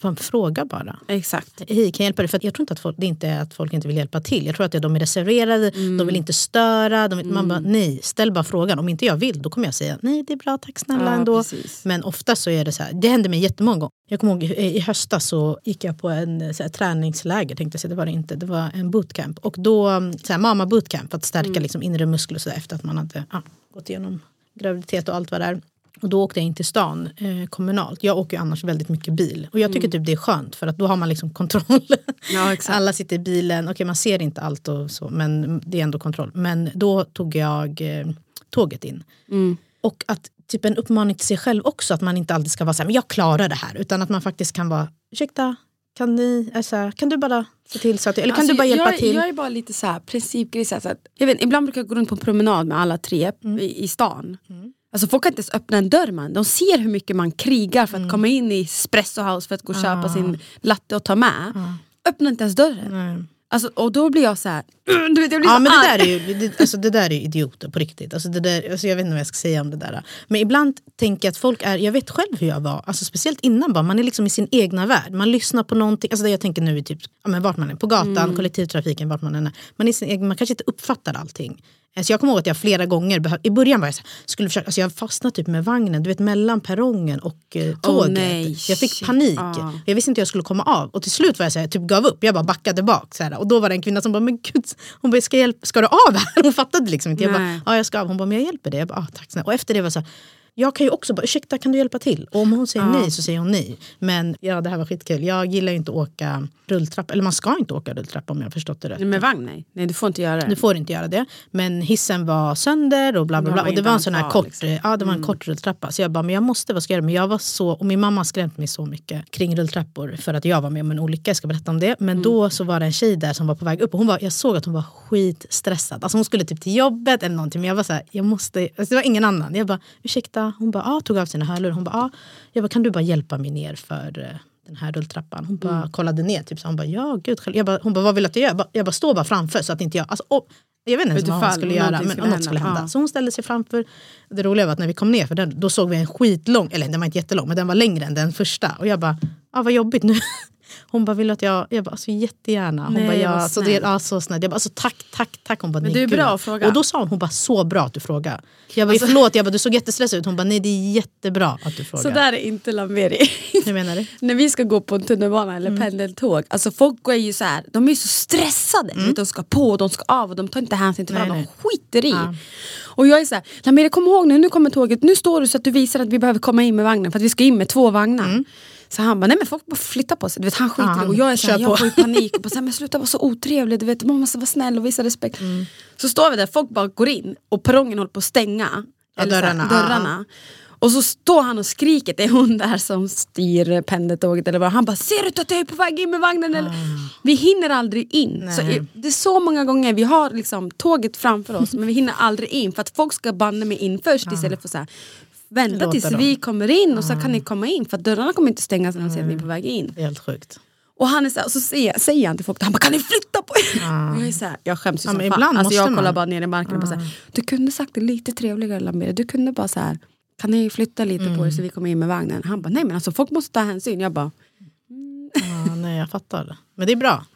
[SPEAKER 2] Fan, Fråga bara.
[SPEAKER 1] Exakt.
[SPEAKER 2] Hej, kan jag hjälpa dig? För jag tror inte att folk, det inte är att folk inte vill hjälpa till. Jag tror att det de är reserverade,
[SPEAKER 1] Mm.
[SPEAKER 2] de vill inte störa. De vill, Man bara, nej, ställ bara frågan. Om inte jag vill, då kommer jag säga nej, det är bra, tack snälla
[SPEAKER 1] Ja,
[SPEAKER 2] ändå.
[SPEAKER 1] precis.
[SPEAKER 2] Men ofta så är det så här, det händer mig jättemånga gånger. Jag kommer ihåg i höstas så gick jag på en så här, träningsläger, tänkte jag säga, det var det inte. Det var en bootcamp. Och då, så här, mamma bootcamp för att stärka
[SPEAKER 1] Mm.
[SPEAKER 2] liksom, inre muskler och så där, efter att man hade ja, gått igenom graviditet och allt vad det är. Och då åkte jag in till stan eh, kommunalt. Jag åker ju annars väldigt mycket bil. Och jag tycker typ det är skönt för att då har man liksom kontroll.
[SPEAKER 1] Mm. Ja.
[SPEAKER 2] Alla sitter i bilen, okej man ser inte allt och så men det är ändå kontroll. Men då tog jag eh, tåget in.
[SPEAKER 1] Mm.
[SPEAKER 2] Och att typ en uppmaning till sig själv också att man inte alltid ska vara så här, men jag klarar det här. Utan att man faktiskt kan vara, ursäkta, kan, ni, alltså, kan du bara se till så att, eller kan
[SPEAKER 1] Alltså,
[SPEAKER 2] du bara hjälpa
[SPEAKER 1] jag,
[SPEAKER 2] till?
[SPEAKER 1] Jag är bara lite så här principgris. Så att, jag vet, ibland brukar jag gå runt på en promenad med alla tre
[SPEAKER 2] Mm.
[SPEAKER 1] i, i stan. Alltså, folk kan inte ens öppna en dörr man. De ser hur mycket man krigar för att
[SPEAKER 2] Mm.
[SPEAKER 1] komma in i Espresso House för att gå och köpa sin latte och ta med. Öppna inte ens dörren.
[SPEAKER 2] Nej.
[SPEAKER 1] Alltså, och då blir jag så här, du vet, jag blir
[SPEAKER 2] Ja
[SPEAKER 1] så
[SPEAKER 2] men det
[SPEAKER 1] arg.
[SPEAKER 2] där är ju det, alltså, det där är idioter på riktigt. Alltså, det där, alltså, jag vet inte vad jag ska säga om det där. Men ibland tänker jag att folk är, jag vet själv hur jag var, alltså, speciellt innan bara, man är liksom i sin egna värld. Man lyssnar på någonting, alltså, det jag tänker nu är typ, ja, men vart man är, på gatan,
[SPEAKER 1] Mm.
[SPEAKER 2] kollektivtrafiken, vart man än är. Man, är sin egen, man kanske inte uppfattar allting. Alltså jag kommer ihåg att jag flera gånger, i början var jag så här, skulle försöka, alltså jag fastnade typ med vagnen, du vet mellan perrongen och eh, tåget.
[SPEAKER 1] nej,
[SPEAKER 2] jag fick panik.
[SPEAKER 1] Ah.
[SPEAKER 2] Jag visste inte hur jag skulle komma av. Och till slut var jag så här, typ gav upp. Jag bara backade bak. Så här, och då var det en kvinna som bara, men gud, hon bara, ska, jag hjälpa, ska du av här? Hon fattade liksom inte. Jag bara,
[SPEAKER 1] Nej.
[SPEAKER 2] ja jag ska av. Hon bara, men jag hjälper dig. Jag bara, ah, tack snälla. Och efter det var så här, jag kan ju också bara, ursäkta kan du hjälpa till? Och om hon säger nej så säger hon nej. Men ja det här var skitkul. Jag gillar ju inte att åka rulltrappa, eller man ska inte åka rulltrappa om jag har förstått det rätt.
[SPEAKER 1] Med vagn nej. nej, du får inte göra det.
[SPEAKER 2] Du får inte göra det. Men hissen var sönder och bla bla bla. Och det var en sån här kort,
[SPEAKER 1] liksom.
[SPEAKER 2] ja, det var en kort rulltrappa. Så jag bara, men jag måste, vad ska jag göra? Men jag var så, och min mamma har skrämt mig så mycket kring rulltrappor för att jag var med om en olycka, jag ska berätta om det. Men då så var det en tjej där som var på väg upp och hon var, jag såg att hon var skitstressad. Alltså hon skulle typ till jobbet eller någonting men jag var så här, jag måste, alltså det var ingen annan. Jag bara, ursäkta? Hon bara, ah, tog av sina hörlurar. Hon bara, ah. Jag bara, kan du bara hjälpa mig ner för eh, den här rulltrappan. Hon bara kollade ner. Typ, så hon bara, ja gud. själv." Jag bara, hon bara, vad vill du att jag gör? Jag bara, stå bara framför så att inte jag... Alltså, och, jag vet inte ens vad hon skulle göra, men
[SPEAKER 1] skulle
[SPEAKER 2] något
[SPEAKER 1] hända.
[SPEAKER 2] skulle hända.
[SPEAKER 1] Ja.
[SPEAKER 2] Så hon ställde sig framför. Det roliga var att när vi kom ner, för den, då såg vi en skitlång, eller den var inte jättelång, men den var längre än den första. Och jag bara, ah, vad jobbigt nu. Hon bara, vill du att jag... Jag bara, alltså jättegärna. Hon
[SPEAKER 1] Nej,
[SPEAKER 2] bara, ja, så det, ja, så snällt. Jag bara, alltså, tack, tack, tack. Hon bara,
[SPEAKER 1] Men det är bra att fråga.
[SPEAKER 2] Och då sa hon, hon bara, så bra att du frågar. Jag bara,
[SPEAKER 1] Alltså-
[SPEAKER 2] förlåt, jag bara, du såg jättestressad ut. Hon bara, nej det är jättebra att du frågar.
[SPEAKER 1] Så där är inte Lamberi.
[SPEAKER 2] Hur menar du?
[SPEAKER 1] När vi ska gå på en tunnelbana eller
[SPEAKER 2] Mm.
[SPEAKER 1] pendeltåg, alltså folk är ju så här, de är så stressade. Du vet, De ska på de ska av och de tar inte hänsyn till
[SPEAKER 2] Mm.
[SPEAKER 1] Varandra, de skiter i.
[SPEAKER 2] Ja.
[SPEAKER 1] Och jag är så här, Lamberi kom ihåg nu, nu kommer tåget, nu står du så att du visar att vi behöver komma in med vagnen för att vi ska in med två vagnar. Så han bara, nej men folk bara flytta på sig. Du vet, han skiter i och jag är så här,
[SPEAKER 2] kör
[SPEAKER 1] jag får panik och bara, men sluta vara så otrevlig, du vet, man måste vara snäll och visa respekt.
[SPEAKER 2] Mm.
[SPEAKER 1] Så står vi där, folk bara går in och perrongen håller på att stänga.
[SPEAKER 2] Ja,
[SPEAKER 1] Eller
[SPEAKER 2] dörrarna, ja,
[SPEAKER 1] dörrarna. Och så står han och skriker, det är hon där som styr pendeltåget eller vad. Han bara, ser du att jag är på väg in med vagnen? Eller? Vi hinner aldrig in. Så
[SPEAKER 2] Nej.
[SPEAKER 1] det är så många gånger vi har liksom tåget framför oss men vi hinner aldrig in för att folk ska banne mig in först istället för så här, vänta tills
[SPEAKER 2] dem.
[SPEAKER 1] vi kommer in och så kan ni komma in för att dörrarna kommer inte stängas när de ser att ni är på väg in.
[SPEAKER 2] Är helt sjukt.
[SPEAKER 1] Och, han är så här, och så säger, säger han till folk, han bara kan ni flytta på er? Och Jag, är så här, jag skäms ju
[SPEAKER 2] Ja,
[SPEAKER 1] som
[SPEAKER 2] men
[SPEAKER 1] fan. Alltså, jag kollar
[SPEAKER 2] man.
[SPEAKER 1] bara ner i marken och bara så här, du kunde sagt det lite trevligare Lamir. Du kunde bara så här, kan ni flytta lite på er så vi kommer in med vagnen? Han bara nej men alltså folk måste ta hänsyn. Jag bara
[SPEAKER 2] Ja, nej, jag fattar. Men det är bra.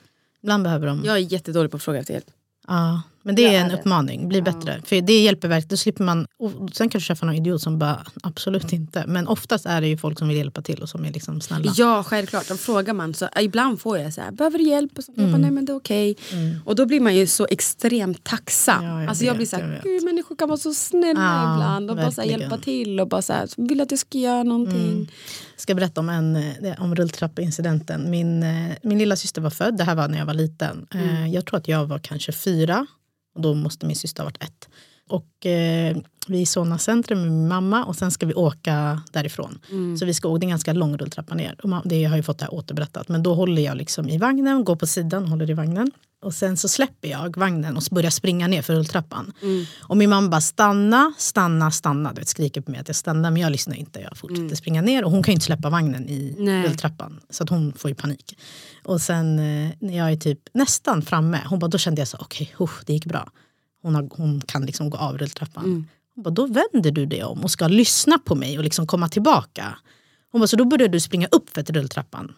[SPEAKER 2] Ibland behöver de...
[SPEAKER 1] jag är jättedålig på att fråga efter hjälp.
[SPEAKER 2] Ja, men det är en uppmaning, bli bättre. För det hjälper verkligen, då slipper man, sen kan du träffa någon idiot som bara absolut inte. Men oftast är det ju folk som vill hjälpa till och som är liksom snälla.
[SPEAKER 1] Ja självklart, och frågar man så ibland får jag så här, behöver du hjälp? Och så, Jag
[SPEAKER 2] Mm.
[SPEAKER 1] bara, nej men det är okej. Och då blir man ju så extremt tacksam.
[SPEAKER 2] Ja, jag
[SPEAKER 1] alltså jag
[SPEAKER 2] vet,
[SPEAKER 1] blir så här, gud människor kan vara så snälla
[SPEAKER 2] Ja,
[SPEAKER 1] ibland och bara så här,
[SPEAKER 2] verkligen.
[SPEAKER 1] hjälpa till och bara så här, vill att jag ska göra någonting.
[SPEAKER 2] Jag ska berätta om, en, eh, om rulltrappincidenten. Min, eh, min lilla syster var född, det här var när jag var liten. Eh, Jag tror att jag var kanske fyra och då måste min syster ha varit ett. Och eh, vi är i Solna centrum med min mamma och sen ska vi åka därifrån. Så vi ska åka, det är en ganska lång rulltrappa ner. Och det har ju fått det här återberättat. Men då håller jag liksom i vagnen, går på sidan håller i vagnen. Och sen så släpper jag vagnen och börjar springa ner för rulltrappan. Och min mamma bara stanna, stanna, stanna. Du vet, skriker på mig att jag stannar men jag lyssnar inte. Jag fortsätter springa ner och hon kan ju inte släppa vagnen i
[SPEAKER 1] Nej.
[SPEAKER 2] rulltrappan. Så att hon får ju panik. Och sen eh, när jag är typ nästan framme, hon bara, då kände jag så okej, okay, det gick bra. Hon, har, hon kan liksom gå av rulltrappan. Hon bara, då vänder du dig om och ska lyssna på mig och liksom komma tillbaka. Hon bara, så då började du springa upp för rulltrappan.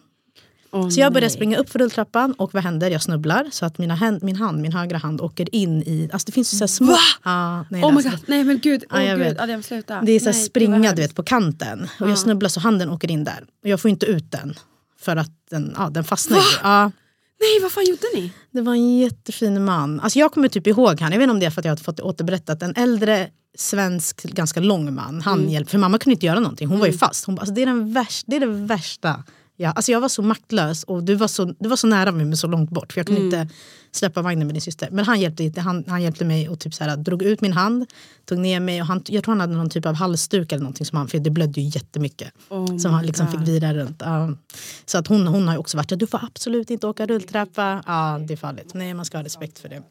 [SPEAKER 1] Åh,
[SPEAKER 2] Så jag börjar
[SPEAKER 1] nej.
[SPEAKER 2] springa upp för rulltrappan och vad händer? Jag snubblar så att mina hand, min hand, min högra hand åker in i... Alltså det finns ju så här små...
[SPEAKER 1] Va?
[SPEAKER 2] Ja, nej,
[SPEAKER 1] Oh my
[SPEAKER 2] alltså,
[SPEAKER 1] god, nej men gud, oh,
[SPEAKER 2] jag
[SPEAKER 1] gud.
[SPEAKER 2] vet.
[SPEAKER 1] Adrian sluta.
[SPEAKER 2] Det är så
[SPEAKER 1] Nej,
[SPEAKER 2] springa du vet, på kanten. Och jag snubblar så handen åker in där. Och jag får inte ut den. För att den, ja, den fastnar ju. Ja,
[SPEAKER 1] Nej vad fan gjorde ni?
[SPEAKER 2] det var en jättefin man. Alltså jag kommer typ ihåg han. Jag vet inte om det är för att jag har fått det återberättat. En äldre svensk, ganska lång man. Han
[SPEAKER 1] Mm.
[SPEAKER 2] hjälpte, för mamma kunde inte göra någonting. Hon var ju fast. Hon alltså det, är den värsta, det är det värsta. Ja, alltså jag var så maktlös och du var så, du var så nära mig men så långt bort. För jag kunde
[SPEAKER 1] Mm.
[SPEAKER 2] inte släppa vagnen med din syster. Men han hjälpte, inte. han, han hjälpte mig och typ så här, drog ut min hand. Tog ner mig och han, jag tror han hade någon typ av halsduk eller någonting som han, för det blödde ju jättemycket.
[SPEAKER 1] Oh
[SPEAKER 2] som han liksom
[SPEAKER 1] God.
[SPEAKER 2] fick vira runt. Ja. Så att hon, hon har också varit du får absolut inte åka rulltrappa. Ja, det är farligt. Nej, man ska ha respekt för det.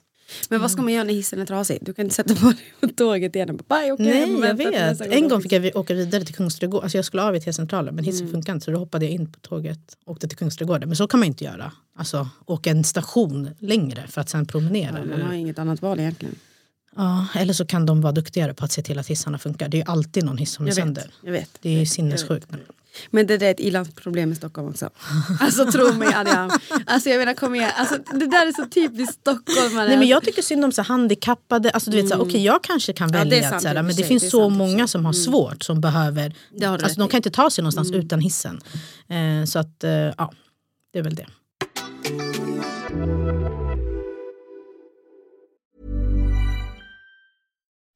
[SPEAKER 1] Men vad ska man göra när hissen är trasig? Du kan inte sätta på dig på tåget igen och bara bye, okej,
[SPEAKER 2] Nej, jag vet. En gång fick jag åka vidare till Kungsträdgården. Alltså jag skulle av i T-centralen men
[SPEAKER 1] Mm.
[SPEAKER 2] hissen funkade inte så då hoppade jag in på tåget och åkte till Kungsträdgården. Men så kan man inte göra. Alltså åka en station längre för att sen promenera.
[SPEAKER 1] fixar. Man har inget annat val egentligen.
[SPEAKER 2] Ja, eller så kan de vara duktigare på att se till att hissarna funkar. Det är ju alltid någon hiss som är
[SPEAKER 1] Jag
[SPEAKER 2] sönder.
[SPEAKER 1] vet, jag vet.
[SPEAKER 2] Det är ju sinnessjukt.
[SPEAKER 1] Men det där är ett ilandsproblem i Stockholm också. Alltså tro mig Adrian. Alltså jag menar kom igen. Alltså, det där är så typiskt stockholmare.
[SPEAKER 2] Nej, men jag tycker synd om så handikappade. Alltså, du vet, så här, okej, jag kanske kan
[SPEAKER 1] Mm. Ja,
[SPEAKER 2] välja,
[SPEAKER 1] sant
[SPEAKER 2] så här, men det
[SPEAKER 1] sig,
[SPEAKER 2] finns
[SPEAKER 1] det
[SPEAKER 2] så många som har svårt som behöver... Alltså, de kan inte ta sig någonstans utan hissen. Eh, så att, eh, ja, det är väl det.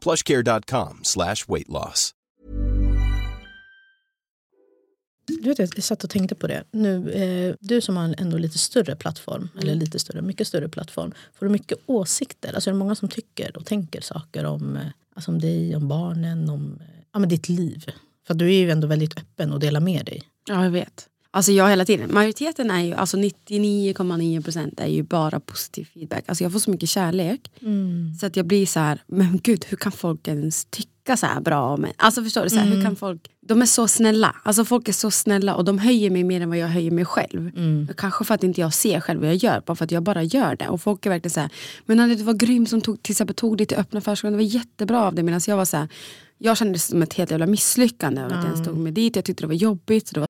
[SPEAKER 3] plushcare.com slash weight loss.
[SPEAKER 2] Du vet, jag satt och tänkte på det. Nu, eh, du som har en ändå lite större plattform, eller lite större, mycket större plattform. Får du mycket åsikter? Alltså är det många som tycker och tänker saker om, eh, alltså om dig, om barnen, om eh, ja, men ditt liv? För du är ju ändå väldigt öppen och delar med dig.
[SPEAKER 1] Ja, jag vet. Alltså jag hela tiden. Majoriteten är ju, alltså 99,9 procent är ju bara positiv feedback. Alltså jag får så mycket kärlek. Så att jag blir så här, men gud hur kan folk ens tycka så här bra om mig? Alltså förstår du? Så här, hur kan folk, de är så snälla. Alltså folk är så snälla och de höjer mig mer än vad jag höjer mig själv. Kanske för att inte jag ser själv vad jag gör, bara för att jag bara gör det. Och folk är verkligen så här, men Nanne, du var grym som tog, till exempel, tog dig till öppna förskolan, det var jättebra av dig. Medan jag var så här, jag kände det som ett helt jävla misslyckande att jag ens tog mig dit. Jag tyckte det var jobbigt. Så det var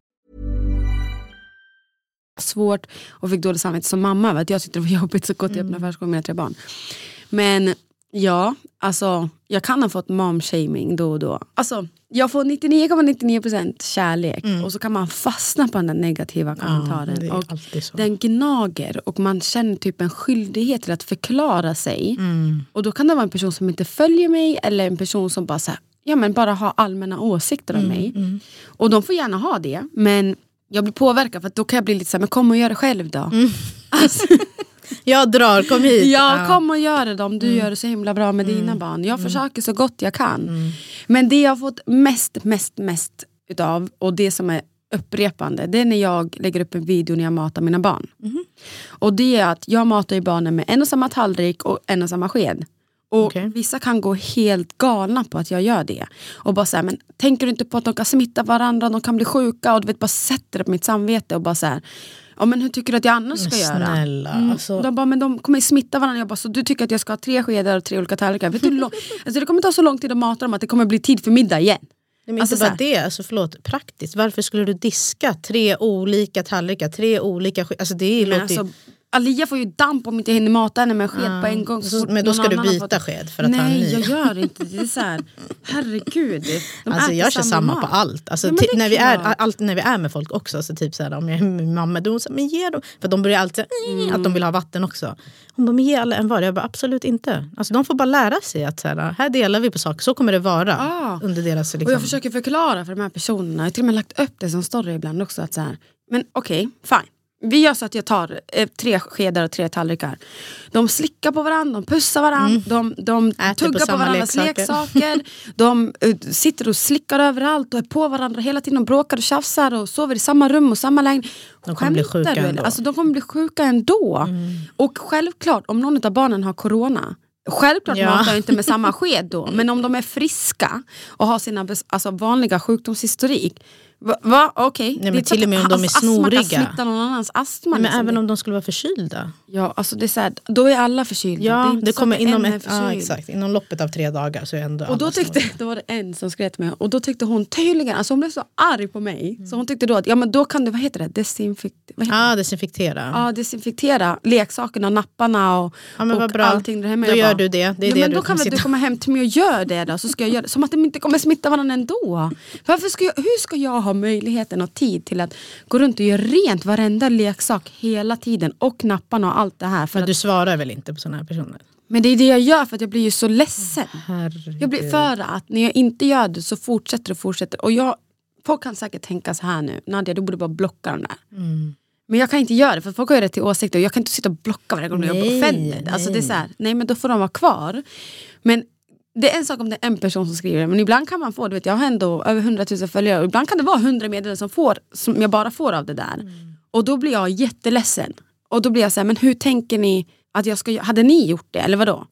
[SPEAKER 1] Svårt och fick dåligt samvete som mamma att jag tyckte det var jobbigt så gå till öppna förskolan med mina tre barn. Men ja, alltså jag kan ha fått mom-shaming då och då. Alltså, jag får 99,99% kärlek och så kan man fastna på den där negativa kommentaren.
[SPEAKER 2] är
[SPEAKER 1] och. Den gnager och man känner typ en skyldighet till att förklara sig.
[SPEAKER 2] Mm.
[SPEAKER 1] Och då kan det vara en person som inte följer mig eller en person som bara, så här, ja, men bara har allmänna åsikter
[SPEAKER 2] Mm,
[SPEAKER 1] om mig. Och de får gärna ha det men jag blir påverkad för att då kan jag bli lite så här, men kom och gör det själv då.
[SPEAKER 2] Mm.
[SPEAKER 1] Alltså,
[SPEAKER 2] Jag drar, kom hit.
[SPEAKER 1] Ja, kom och gör det om du
[SPEAKER 2] Mm.
[SPEAKER 1] gör det så himla bra med dina barn. Jag försöker så gott jag kan. Men det jag har fått mest, mest, mest utav och det som är upprepande det är när jag lägger upp en video när jag matar mina barn.
[SPEAKER 2] Mhm.
[SPEAKER 1] Och det är att jag matar ju barnen med en och samma tallrik och en och samma sked. Och
[SPEAKER 2] Okej.
[SPEAKER 1] Vissa kan gå helt galna på att jag gör det. Och bara så här, men tänker du inte på att de kan smitta varandra, de kan bli sjuka och du vet bara sätter det på mitt samvete och bara så här, ja men hur tycker du att jag annars ska
[SPEAKER 2] Men
[SPEAKER 1] göra?
[SPEAKER 2] snälla,
[SPEAKER 1] Mm.
[SPEAKER 2] alltså-
[SPEAKER 1] De bara, men de kommer smitta varandra. Jag bara, så du tycker att jag ska ha tre skedar och tre olika tallrikar? Vet du, alltså, det kommer ta så lång tid att mata dem att det kommer bli tid för middag igen.
[SPEAKER 2] Nej, men
[SPEAKER 1] Alltså,
[SPEAKER 2] inte bara
[SPEAKER 1] så
[SPEAKER 2] det, alltså, förlåt, praktiskt. Varför skulle du diska tre olika tallrikar, tre olika alltså, det låter
[SPEAKER 1] alltså, Alia får ju damp om inte jag hinner mata henne med en sked på en gång.
[SPEAKER 2] Så- men då ska du byta sked för att ha en
[SPEAKER 1] Nej,
[SPEAKER 2] ny.
[SPEAKER 1] jag gör inte det. är så här, herregud. De
[SPEAKER 2] Alltså jag kör samma
[SPEAKER 1] mat.
[SPEAKER 2] på allt. Alltså,
[SPEAKER 1] Ja, är
[SPEAKER 2] när, vi är, alltid när vi är med folk också, så typ så här, om jag är med mamma, då säger men ge dem. För de börjar alltid
[SPEAKER 1] Mm.
[SPEAKER 2] att de vill ha vatten också. Hon bara, men ge alla en var. Jag bara, absolut inte. Alltså, de får bara lära sig att så här, här delar vi på saker, så kommer det vara
[SPEAKER 1] Ah.
[SPEAKER 2] under deras...
[SPEAKER 1] Och
[SPEAKER 2] Liksom,
[SPEAKER 1] jag försöker förklara för de här personerna. Jag har till och med lagt upp det som story ibland också. Att så här, men okej, fine. Vi gör så att jag tar eh, tre skedar och tre tallrikar. De slickar på varandra, de pussar varandra, de, de
[SPEAKER 2] Mm. Äter på
[SPEAKER 1] tuggar på,
[SPEAKER 2] samma
[SPEAKER 1] varandras
[SPEAKER 2] leksaker.
[SPEAKER 1] leksaker. de eh, sitter och slickar överallt och är på varandra hela tiden. De bråkar och tjafsar och sover i samma rum och samma lägenhet.
[SPEAKER 2] De kommer bli sjuka
[SPEAKER 1] du,
[SPEAKER 2] ändå.
[SPEAKER 1] Alltså, de kommer bli sjuka ändå. Och självklart, om någon av barnen har corona Självklart
[SPEAKER 2] Ja.
[SPEAKER 1] matar jag inte med samma sked då, men om de är friska och har sina alltså, vanliga sjukdomshistorik Va? va? Okej. Det är
[SPEAKER 2] till och med om de är
[SPEAKER 1] att astma
[SPEAKER 2] snoriga.
[SPEAKER 1] kan smitta någon annans astma.
[SPEAKER 2] Nej, men
[SPEAKER 1] liksom.
[SPEAKER 2] även om de skulle vara förkylda.
[SPEAKER 1] Ja, alltså det är så här, då är alla förkylda.
[SPEAKER 2] Ja,
[SPEAKER 1] det,
[SPEAKER 2] det, kommer inom, ett, ja, exakt, inom loppet av tre dagar så är ändå
[SPEAKER 1] Och då, tyckte,
[SPEAKER 2] snoriga.
[SPEAKER 1] då var det en som till mig och då tyckte hon tydligen, alltså hon blev så arg på mig. Så hon tyckte då att ja, men då kan du, vad heter det, desinfekt, vad heter?
[SPEAKER 2] Ja, desinfektera.
[SPEAKER 1] Ja, desinfektera leksakerna, napparna och,
[SPEAKER 2] Ja, men
[SPEAKER 1] och
[SPEAKER 2] bra.
[SPEAKER 1] allting där hemma.
[SPEAKER 2] Då
[SPEAKER 1] Jag
[SPEAKER 2] gör
[SPEAKER 1] bara,
[SPEAKER 2] du det. Det är
[SPEAKER 1] ja,
[SPEAKER 2] det
[SPEAKER 1] men
[SPEAKER 2] du
[SPEAKER 1] då kan väl du komma hem till mig och göra det då, så ska jag göra. Som att de inte kommer smitta varandra ändå. Varför ska jag, hur ska jag ha möjligheten och tid till att gå runt och göra rent varenda leksak hela tiden och napparna och allt det här? För
[SPEAKER 2] Men
[SPEAKER 1] att,
[SPEAKER 2] du svarar väl inte på sådana här personer?
[SPEAKER 1] Men det är det jag gör för att jag blir ju så ledsen.
[SPEAKER 2] Herregud.
[SPEAKER 1] Jag blir för att när jag inte gör det så fortsätter och fortsätter. Och jag, folk kan säkert tänka så här nu, Nadja du borde bara blocka dem där.
[SPEAKER 2] Mm.
[SPEAKER 1] Men jag kan inte göra det för folk har rätt till åsikter och jag kan inte sitta och blocka varje gång jag blir offended. Alltså det är så här, nej men då får de vara kvar. Men det är en sak om det är en person som skriver det, men ibland kan man få, du vet jag har ändå över 100 000 följare och ibland kan det vara 100 meddelanden som, får, som jag bara får av det där.
[SPEAKER 2] Mm.
[SPEAKER 1] Och då blir jag jätteledsen. Och då blir jag så här, men hur tänker ni att jag ska? Hade ni gjort det eller vadå?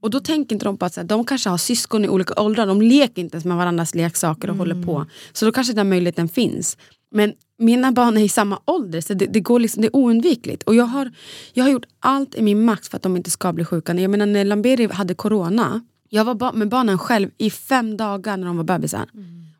[SPEAKER 1] Och då tänker inte de på att så här, de kanske har syskon i olika åldrar, de leker inte ens med varandras leksaker och håller på. Så då kanske den möjligheten finns. Men mina barn är i samma ålder så det, det, går liksom, det är oundvikligt. Och jag har, jag har gjort allt i min makt för att de inte ska bli sjuka. Jag menar när Lamberi hade corona, jag var ba med barnen själv i fem dagar när de var bebisar.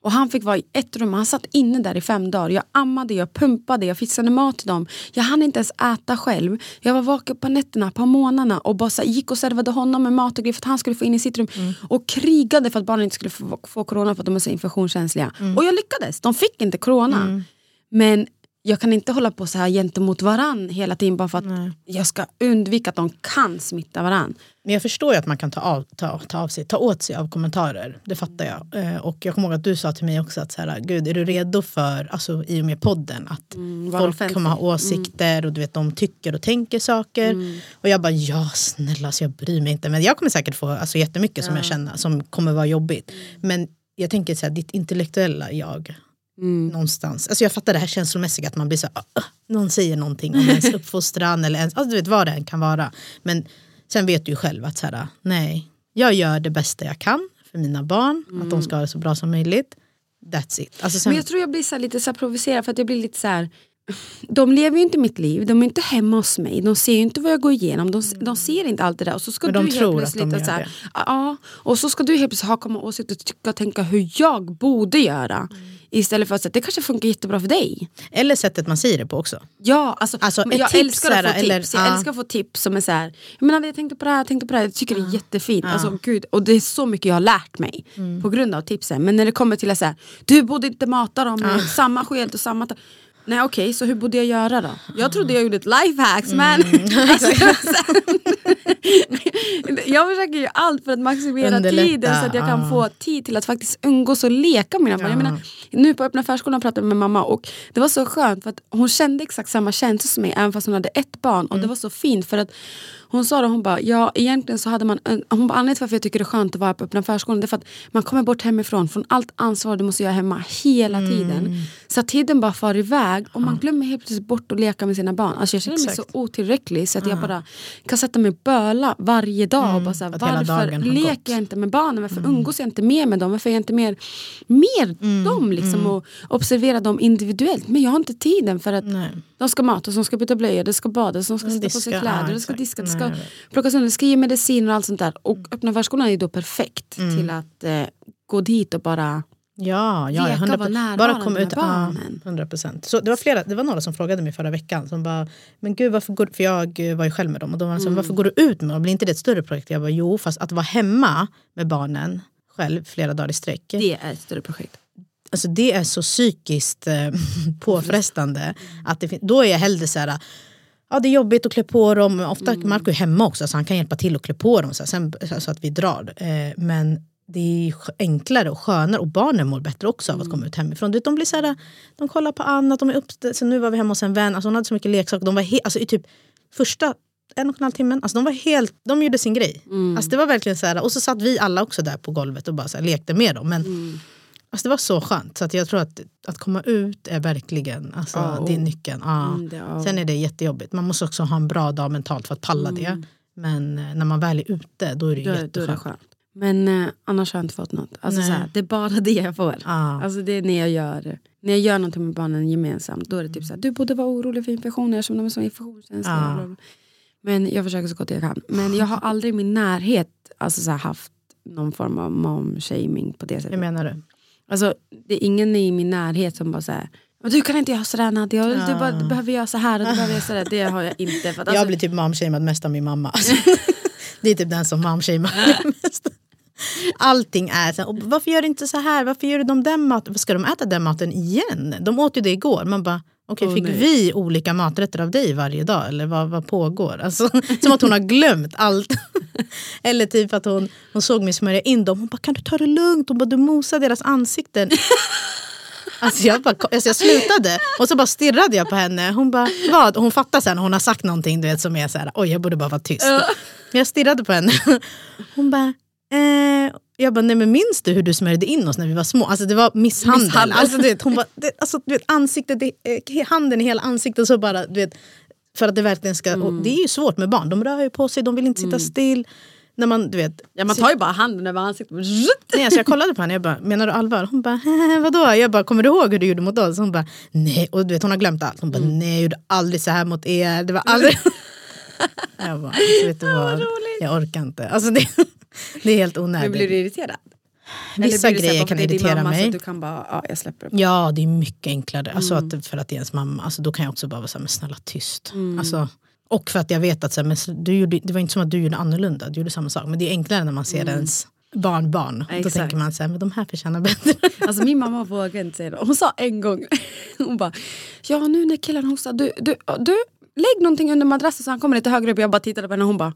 [SPEAKER 1] Och han fick vara i ett rum, han satt inne där i fem dagar. Jag ammade, jag pumpade, jag fixade mat till dem. Jag hann inte ens äta själv. Jag var vaken på nätterna, på månaderna och bara så gick och servade honom med mat och grejer för att han skulle få in i sitt rum. Och krigade för att barnen inte skulle få, få corona för att de är så infektionskänsliga. Och jag lyckades, de fick inte corona. Men jag kan inte hålla på så här gentemot varann hela tiden bara för att jag ska undvika att de kan smitta varann.
[SPEAKER 2] Men jag förstår ju att man kan ta, av, ta, ta, av sig, ta åt sig av kommentarer. Det fattar jag. Eh, och jag kommer ihåg att du sa till mig också att så här, Gud, är du redo för, alltså i och med podden, att
[SPEAKER 1] vara
[SPEAKER 2] folk
[SPEAKER 1] offentlig.
[SPEAKER 2] kommer ha åsikter och du vet, de tycker och tänker saker. Och jag bara, ja snälla, alltså, jag bryr mig inte. Men jag kommer säkert få alltså, jättemycket som jag känner som kommer vara jobbigt. Men jag tänker så här, ditt intellektuella jag, någonstans. Alltså jag fattar det här känslomässiga att man blir så "Ah, någon säger någonting om ens uppfostran eller ens, alltså du vet vad det än kan vara. Men sen vet du ju själv att så här, nej, jag gör det bästa jag kan för mina barn, att de ska ha det så bra som möjligt. That's it. Alltså sen,
[SPEAKER 1] Men jag tror jag blir så lite så provocerad för att jag blir lite så här. De lever ju inte mitt liv, de är inte hemma hos mig, de ser ju inte vad jag går igenom, de, de ser inte allt det där. Och så ska
[SPEAKER 2] Men de
[SPEAKER 1] du
[SPEAKER 2] tror
[SPEAKER 1] helt
[SPEAKER 2] att de gör
[SPEAKER 1] så här,
[SPEAKER 2] det.
[SPEAKER 1] ja, och så ska du helt plötsligt ha komma åsikter och tycka och tänka hur jag borde göra. Istället för att säga det kanske funkar jättebra för dig.
[SPEAKER 2] eller sättet man säger det på också.
[SPEAKER 1] Ja, alltså,
[SPEAKER 2] Alltså,
[SPEAKER 1] men jag
[SPEAKER 2] tips
[SPEAKER 1] älskar att få
[SPEAKER 2] här, eller-
[SPEAKER 1] tips. Jag
[SPEAKER 2] ja.
[SPEAKER 1] älskar att få tips som är så här, jag, menar, jag tänkte på det här, jag tänkte på det här. Jag tycker det är jättefint. Alltså, gud, och det är så mycket jag har lärt mig
[SPEAKER 2] Mm.
[SPEAKER 1] på grund av tipsen. Men när det kommer till att säga, du borde inte mata dem med samma sked och samma... ta-" Nej okej, så hur borde jag göra då? Jag trodde jag gjorde ett lifehacks men...
[SPEAKER 2] Mm.
[SPEAKER 1] alltså, jag försöker ju allt för att maximera
[SPEAKER 2] Underlätta,
[SPEAKER 1] tiden så att jag kan
[SPEAKER 2] ja.
[SPEAKER 1] få tid till att faktiskt umgås och leka med mina barn. Jag menar, nu på öppna förskolan pratade jag med mamma och det var så skönt för att hon kände exakt samma känsla som mig även fast hon hade ett barn. Och det var så fint för att hon sa det, hon bara, ja egentligen så hade man, en- hon bara, anledningen till varför jag tycker det är skönt att vara på öppna förskolan det är för att man kommer bort hemifrån från allt ansvar du måste göra hemma hela tiden. Så att tiden bara far iväg och man glömmer helt plötsligt bort att leka med sina barn. Alltså jag känner mig så otillräcklig så att jag bara kan sätta mig och böla varje dag. och bara så här, varför leker
[SPEAKER 2] gått.
[SPEAKER 1] jag inte med barnen? Varför umgås jag inte mer med dem? Varför är jag inte mer, mer dem? Liksom, Och observera dem individuellt. Men jag har inte tiden för att
[SPEAKER 2] Nej.
[SPEAKER 1] de ska matas, de ska byta blöjor, det ska badas, de ska
[SPEAKER 2] Mm,
[SPEAKER 1] sätta på sig kläder,
[SPEAKER 2] ja,
[SPEAKER 1] det ska diska,
[SPEAKER 2] Nej,
[SPEAKER 1] ska plockas undan, det ska ge medicin och allt sånt där. Och öppna förskolan är då perfekt
[SPEAKER 2] Mm.
[SPEAKER 1] till att eh, gå dit och bara
[SPEAKER 2] Ja, ja,
[SPEAKER 1] Leka,
[SPEAKER 2] 100
[SPEAKER 1] vara
[SPEAKER 2] Bara
[SPEAKER 1] med
[SPEAKER 2] ut. Ja,
[SPEAKER 1] barnen.
[SPEAKER 2] 100 procent. Så det var, flera, det var några som frågade mig förra veckan. Som bara, men gud varför går För jag var ju själv med dem. Och de var så,
[SPEAKER 1] Mm.
[SPEAKER 2] varför går du ut med dem? Blir inte det ett större projekt? Jag bara, jo, fast att vara hemma med barnen själv flera dagar i sträck.
[SPEAKER 1] det är ett större projekt.
[SPEAKER 2] Alltså det är så psykiskt eh, påfrestande. Att det, då är jag hellre så här, ja det är jobbigt att klä på dem. Ofta Marco är hemma också så han kan hjälpa till att klä på dem så, här, sen, så att vi drar. Eh, men det är enklare och skönare och barnen mår bättre också av att komma ut hemifrån. De blir så här, de kollar på annat, de är upp, så nu var vi hemma hos en vän, alltså hon hade så mycket leksaker. De var he, alltså, i typ första en och en halv timmen, alltså de var helt, de gjorde sin grej. Alltså det var verkligen så här, och så satt vi alla också där på golvet och bara så här, lekte med dem. Men Alltså det var så skönt. Så att jag tror att att komma ut är verkligen alltså,
[SPEAKER 1] A och
[SPEAKER 2] det är nyckeln. Ja.
[SPEAKER 1] Mm, det och
[SPEAKER 2] Sen är det jättejobbigt. Man måste också ha en bra dag mentalt för att palla det. Men eh, när man väl är ute då är det
[SPEAKER 1] Då, är- då är det
[SPEAKER 2] jätteskönt.
[SPEAKER 1] skönt. Men eh, annars har jag inte fått något. Alltså,
[SPEAKER 2] Nej.
[SPEAKER 1] så här, det är bara det jag får.
[SPEAKER 2] Ja.
[SPEAKER 1] Alltså, det är när jag gör när jag gör någonting med barnen gemensamt. Då är det typ så här, du borde vara orolig för infektioner eftersom de är så infektionskänsliga.
[SPEAKER 2] Ja.
[SPEAKER 1] bla. Men jag försöker så gott jag kan. Men jag har aldrig i min närhet alltså, så här, haft någon form av mom-shaming på det sättet.
[SPEAKER 2] Hur menar du?
[SPEAKER 1] Alltså, det är ingen i min närhet som bara säger men du kan inte göra sådär Nadia, du, bara, du behöver göra så här och du behöver göra sådär. Det har jag inte. För att,
[SPEAKER 2] jag
[SPEAKER 1] alltså,
[SPEAKER 2] blir typ momshamead mest av min mamma. Det är typ den som momshamear mest. Allting är så här, varför gör du inte så här? Varför gör du de den maten? Ska de äta den maten igen? De åt ju det igår. Man bara, okej
[SPEAKER 1] Åh,
[SPEAKER 2] fick
[SPEAKER 1] nej.
[SPEAKER 2] vi olika maträtter av dig varje dag? Eller vad, vad pågår? Alltså, som att hon har glömt allt. Eller typ att hon, hon såg mig smörja in dem. Hon bara, kan du ta det lugnt? Hon bara, du mosar deras ansikten. Alltså jag, bara, alltså jag slutade och så bara stirrade jag på henne. Hon bara, vad? Och hon fattar sen hon har sagt någonting du vet, som är så här, oj jag borde bara vara tyst. Jag stirrade på henne. Hon bara, eh. Jag bara, nej men minns du hur du smörjde in oss när vi var små? Alltså det var misshandel.
[SPEAKER 1] Misshandel.
[SPEAKER 2] Alltså, du vet, hon bara, det, alltså, du vet, ansiktet, det, eh, handen i hela ansiktet så bara, du vet, för att det verkligen ska, och det är ju svårt med barn, de rör ju på sig, de vill inte sitta still. När man, du vet,
[SPEAKER 1] Ja, man tar ju bara handen över ansiktet.
[SPEAKER 2] Nej, alltså jag kollade på henne jag bara, menar du allvar? Hon bara, vadå? Jag bara, kommer du ihåg hur du gjorde mot oss? Hon bara, nej. Och du vet, hon har glömt allt. Hon bara, nej jag gjorde aldrig så här mot er. Det var aldrig... jag bara, alltså, vet du vad? Jag orkar inte. Alltså, det, det är helt
[SPEAKER 1] Men
[SPEAKER 2] onödigt.
[SPEAKER 1] blir du irriterad?
[SPEAKER 2] Vissa
[SPEAKER 1] Eller blir
[SPEAKER 2] grejer kan irritera
[SPEAKER 1] mamma,
[SPEAKER 2] mig.
[SPEAKER 1] Så att du kan bara, ja jag släpper det.
[SPEAKER 2] Ja, det är mycket enklare. Alltså att, för att det är ens mamma. Alltså, då kan jag också bara vara så här, men snälla tyst. Alltså, och för att jag vet att så här, men, du gjorde, det var inte som att du gjorde annorlunda, du gjorde samma sak. Men det är enklare när man ser ens barnbarn. Då
[SPEAKER 1] Exakt.
[SPEAKER 2] tänker man så här, men de här förtjänar bättre.
[SPEAKER 1] Alltså min mamma vågade inte säga det. Hon sa en gång, hon bara, ja nu när killen hostar, du, du, du lägg någonting under madrassen så han kommer lite högre upp. Jag bara tittade på henne och hon bara,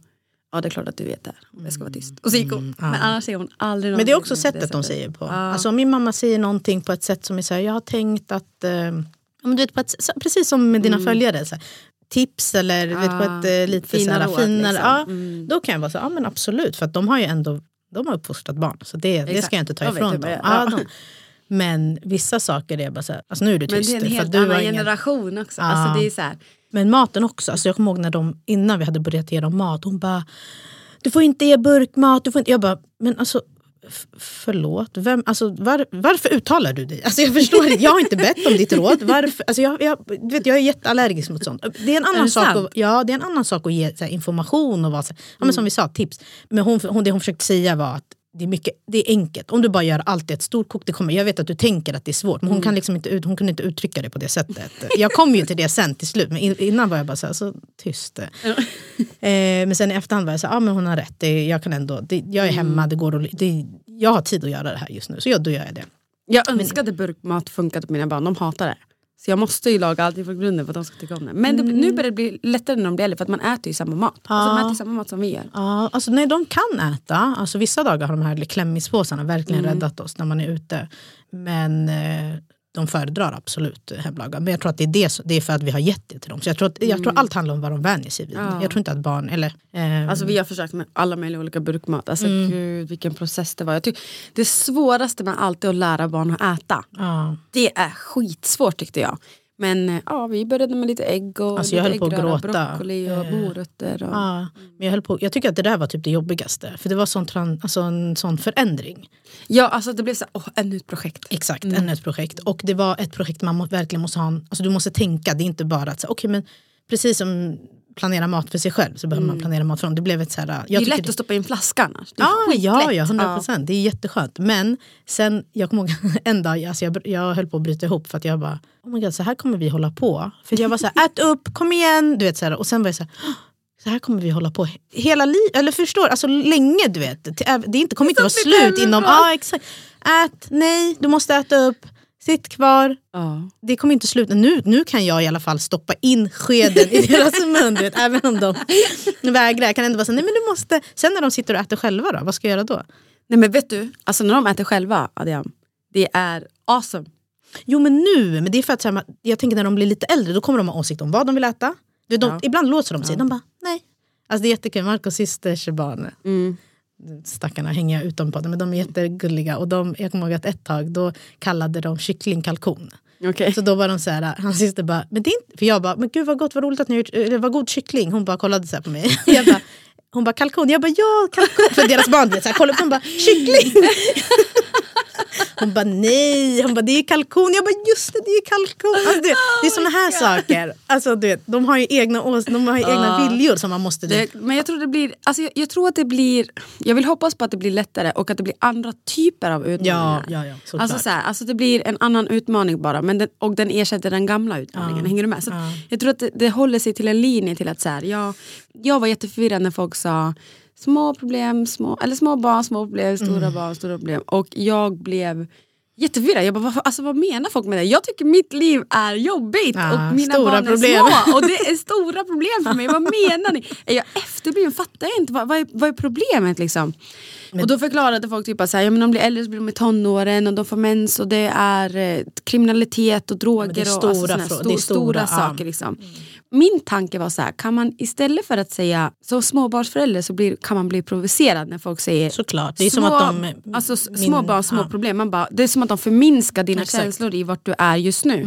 [SPEAKER 1] ja det är klart att du vet det här. Jag ska vara tyst. Och så gick hon. Men annars säger hon aldrig
[SPEAKER 2] Men det är
[SPEAKER 1] någonting
[SPEAKER 2] också sättet de säger på.
[SPEAKER 1] Ja.
[SPEAKER 2] Alltså, om min mamma säger någonting på ett sätt som är så här, jag har tänkt att, eh, men du vet, på ett, precis som med dina följare, så här, tips eller du vet, på
[SPEAKER 1] Ah,
[SPEAKER 2] ett eh, lite
[SPEAKER 1] fina
[SPEAKER 2] så här,
[SPEAKER 1] råd,
[SPEAKER 2] finare,
[SPEAKER 1] liksom.
[SPEAKER 2] ja,
[SPEAKER 1] Mm.
[SPEAKER 2] då kan jag vara så ja men absolut, för att de har ju ändå de har uppfostrat barn, så det, det ska jag inte ta
[SPEAKER 1] vet
[SPEAKER 2] ifrån dem. Ja, de, men vissa saker är bara så här, alltså nu är du
[SPEAKER 1] Men
[SPEAKER 2] tyst.
[SPEAKER 1] det är en helt annan
[SPEAKER 2] ingen-
[SPEAKER 1] generation också.
[SPEAKER 2] Ja.
[SPEAKER 1] Alltså, det är så här,
[SPEAKER 2] Men maten också. Alltså jag kommer ihåg när de, innan vi hade börjat ge dem mat, hon bara Du får inte ge burkmat. Du får inte. Jag bara, men alltså förlåt, Vem, alltså, var, varför uttalar du dig? Alltså jag förstår inte, jag har inte bett om ditt råd. Varför? Alltså jag, jag, vet, jag är jätteallergisk mot sånt. Det är en annan,
[SPEAKER 1] det
[SPEAKER 2] sak,
[SPEAKER 1] sant?
[SPEAKER 2] att, ja, det är en annan sak att ge här, information och vara så ja, men som vi sa, tips. Men hon, hon, det hon försökte säga var att det är, mycket, det är enkelt. Om du bara gör allt i ett storkok, det kommer, jag vet att du tänker att det är svårt men hon, kan liksom inte, ut- hon kunde inte uttrycka det på det sättet. Jag kom ju till det sen till slut men in- innan var jag bara så, här, så tyst. Eh, men sen i efterhand var jag så här, ah, men hon har rätt, det, jag, kan ändå, det, jag är hemma, det går att, det, jag har tid att göra det här just nu så jag, då gör jag det.
[SPEAKER 1] jag önskade burkmat funkade på mina barn, de hatar det. Så jag måste ju laga allting från grunden för att de ska tycka om det. Men det, nu börjar det bli lättare när de blir äldre för att man äter ju samma mat. Alltså, de äter ju samma mat som vi gör.
[SPEAKER 2] Ja, alltså, nej, de kan äta. Alltså, vissa dagar har de här klämmispåsarna verkligen
[SPEAKER 1] Mm.
[SPEAKER 2] räddat oss när man är ute. Men eh, de föredrar absolut hemlagat. Men jag tror att det är, det, det är för att vi har gett det till dem. Så jag tror, att, jag tror allt handlar om vad de vänjer sig vid.
[SPEAKER 1] Mm. Ja.
[SPEAKER 2] Jag tror inte att barn... Eller, eh,
[SPEAKER 1] Alltså vi har försökt med alla möjliga olika burkmat. Alltså
[SPEAKER 2] Mm.
[SPEAKER 1] gud vilken process det var. Jag tycker, det svåraste med allt är att lära barn att äta.
[SPEAKER 2] ja.
[SPEAKER 1] Det är skitsvårt tyckte jag. Men eh, ja, vi började med lite ägg och
[SPEAKER 2] Alltså, jag höll
[SPEAKER 1] äggröra, broccoli och
[SPEAKER 2] Eh,
[SPEAKER 1] morötter. Och,
[SPEAKER 2] Ja, men jag, höll på, jag tycker att det där var typ det jobbigaste. För det var sån, alltså en sån förändring.
[SPEAKER 1] Ja, alltså det blev så åh, ännu ett projekt.
[SPEAKER 2] Exakt,
[SPEAKER 1] Mm.
[SPEAKER 2] ännu ett projekt. Och det var ett projekt man verkligen måste ha en, alltså du måste tänka, det är inte bara att säga, okej men precis som planera mat för sig själv så behöver man planera mat för dem. Det blev ett så här,
[SPEAKER 1] Mm. det är lätt att stoppa in flaska annars. Det är
[SPEAKER 2] Ja, ja, ja, 100 procent. Det är jätteskönt. Men sen, jag kommer ihåg en dag, alltså jag, jag höll på att bryta ihop för att jag bara, oh my God, så här kommer vi hålla på. För jag var så här, ät upp, kom igen. Du vet, så här, och sen var jag så här, "Åh, så här kommer vi hålla på hela livet. Eller förstår, alltså länge du vet. Det är inte, kommer inte vara slut inom, ja exakt. Ät, nej, du måste äta upp. Sitt kvar.
[SPEAKER 1] Ja.
[SPEAKER 2] Det kommer inte sluta. Nu, nu kan jag i alla fall stoppa in skeden i deras mun. Du vet, även om de vägrar. Jag kan ändå vara så nej men du måste. Sen när de sitter och äter själva då, vad ska jag göra då?
[SPEAKER 1] Nej men vet du, alltså när de äter själva, Adiam, det är awesome.
[SPEAKER 2] Jo men nu, men det är för att här, jag tänker när de blir lite äldre då kommer de ha åsikt om vad de vill äta. Du De,
[SPEAKER 1] Ja.
[SPEAKER 2] Ibland låser de sig, de bara nej. Alltså det är jättekul, Marcos systers barn. Stackarna hänger jag utom på dem, men de är jättegulliga. Och de, jag kommer ihåg att ett tag då kallade de kyckling kalkon.
[SPEAKER 1] Okay.
[SPEAKER 2] Så då var de så här, hans syster bara, men det är inte, för jag bara, men gud vad gott, vad roligt att ni har gjort, eller vad god kyckling. Hon bara kollade så här på mig. Jag bara, hon bara kalkon, jag bara ja kalkon. För deras barn vet, kolla upp, de bara kyckling. Hon bara nej, hon bara det är kalkon. Jag bara just det, det är kalkon. Alltså, det, det är såna här saker. Alltså, du vet, de har ju egna, de har ju egna viljor som man måste...
[SPEAKER 1] Det, men jag tror det blir, alltså jag, jag tror att det blir, jag vill hoppas på att det blir lättare och att det blir andra typer av utmaningar.
[SPEAKER 2] Ja, ja, ja, såklart.
[SPEAKER 1] Alltså, så här, alltså det blir en annan utmaning bara men den, och den ersätter den gamla utmaningen. Hänger du med? Så att Jag tror att det, det håller sig till en linje till att så här, jag, jag var jätteförvirrad när folk sa små problem, små, eller små barn, små problem, stora
[SPEAKER 2] Mm.
[SPEAKER 1] barn, stora problem. Och jag blev jätteförvirrad. Jag bara, vad, alltså, vad menar folk med det? Jag tycker mitt liv är jobbigt
[SPEAKER 2] Ja,
[SPEAKER 1] och mina barn är
[SPEAKER 2] problem.
[SPEAKER 1] små. Och det är stora problem för mig. Vad menar ni? Är jag blir, fattar jag inte. Vad, vad, är, vad är problemet liksom? Och då förklarade folk typ att ja, men de blir äldre så blir de i tonåren och de får mens och det är eh, kriminalitet och droger
[SPEAKER 2] det är
[SPEAKER 1] och alltså,
[SPEAKER 2] stora
[SPEAKER 1] sto-
[SPEAKER 2] det är
[SPEAKER 1] stora,
[SPEAKER 2] stora, ja.
[SPEAKER 1] saker. Liksom. Min tanke var så här, kan man istället för att säga som småbarnsförälder så blir, kan man bli provocerad när folk säger
[SPEAKER 2] Såklart. Det är
[SPEAKER 1] små,
[SPEAKER 2] som att de...
[SPEAKER 1] alltså,
[SPEAKER 2] min-
[SPEAKER 1] små barn, små
[SPEAKER 2] ja.
[SPEAKER 1] problem. Man bara, det är som att de förminskar dina
[SPEAKER 2] Exakt. Mm.
[SPEAKER 1] känslor i vart du är just nu.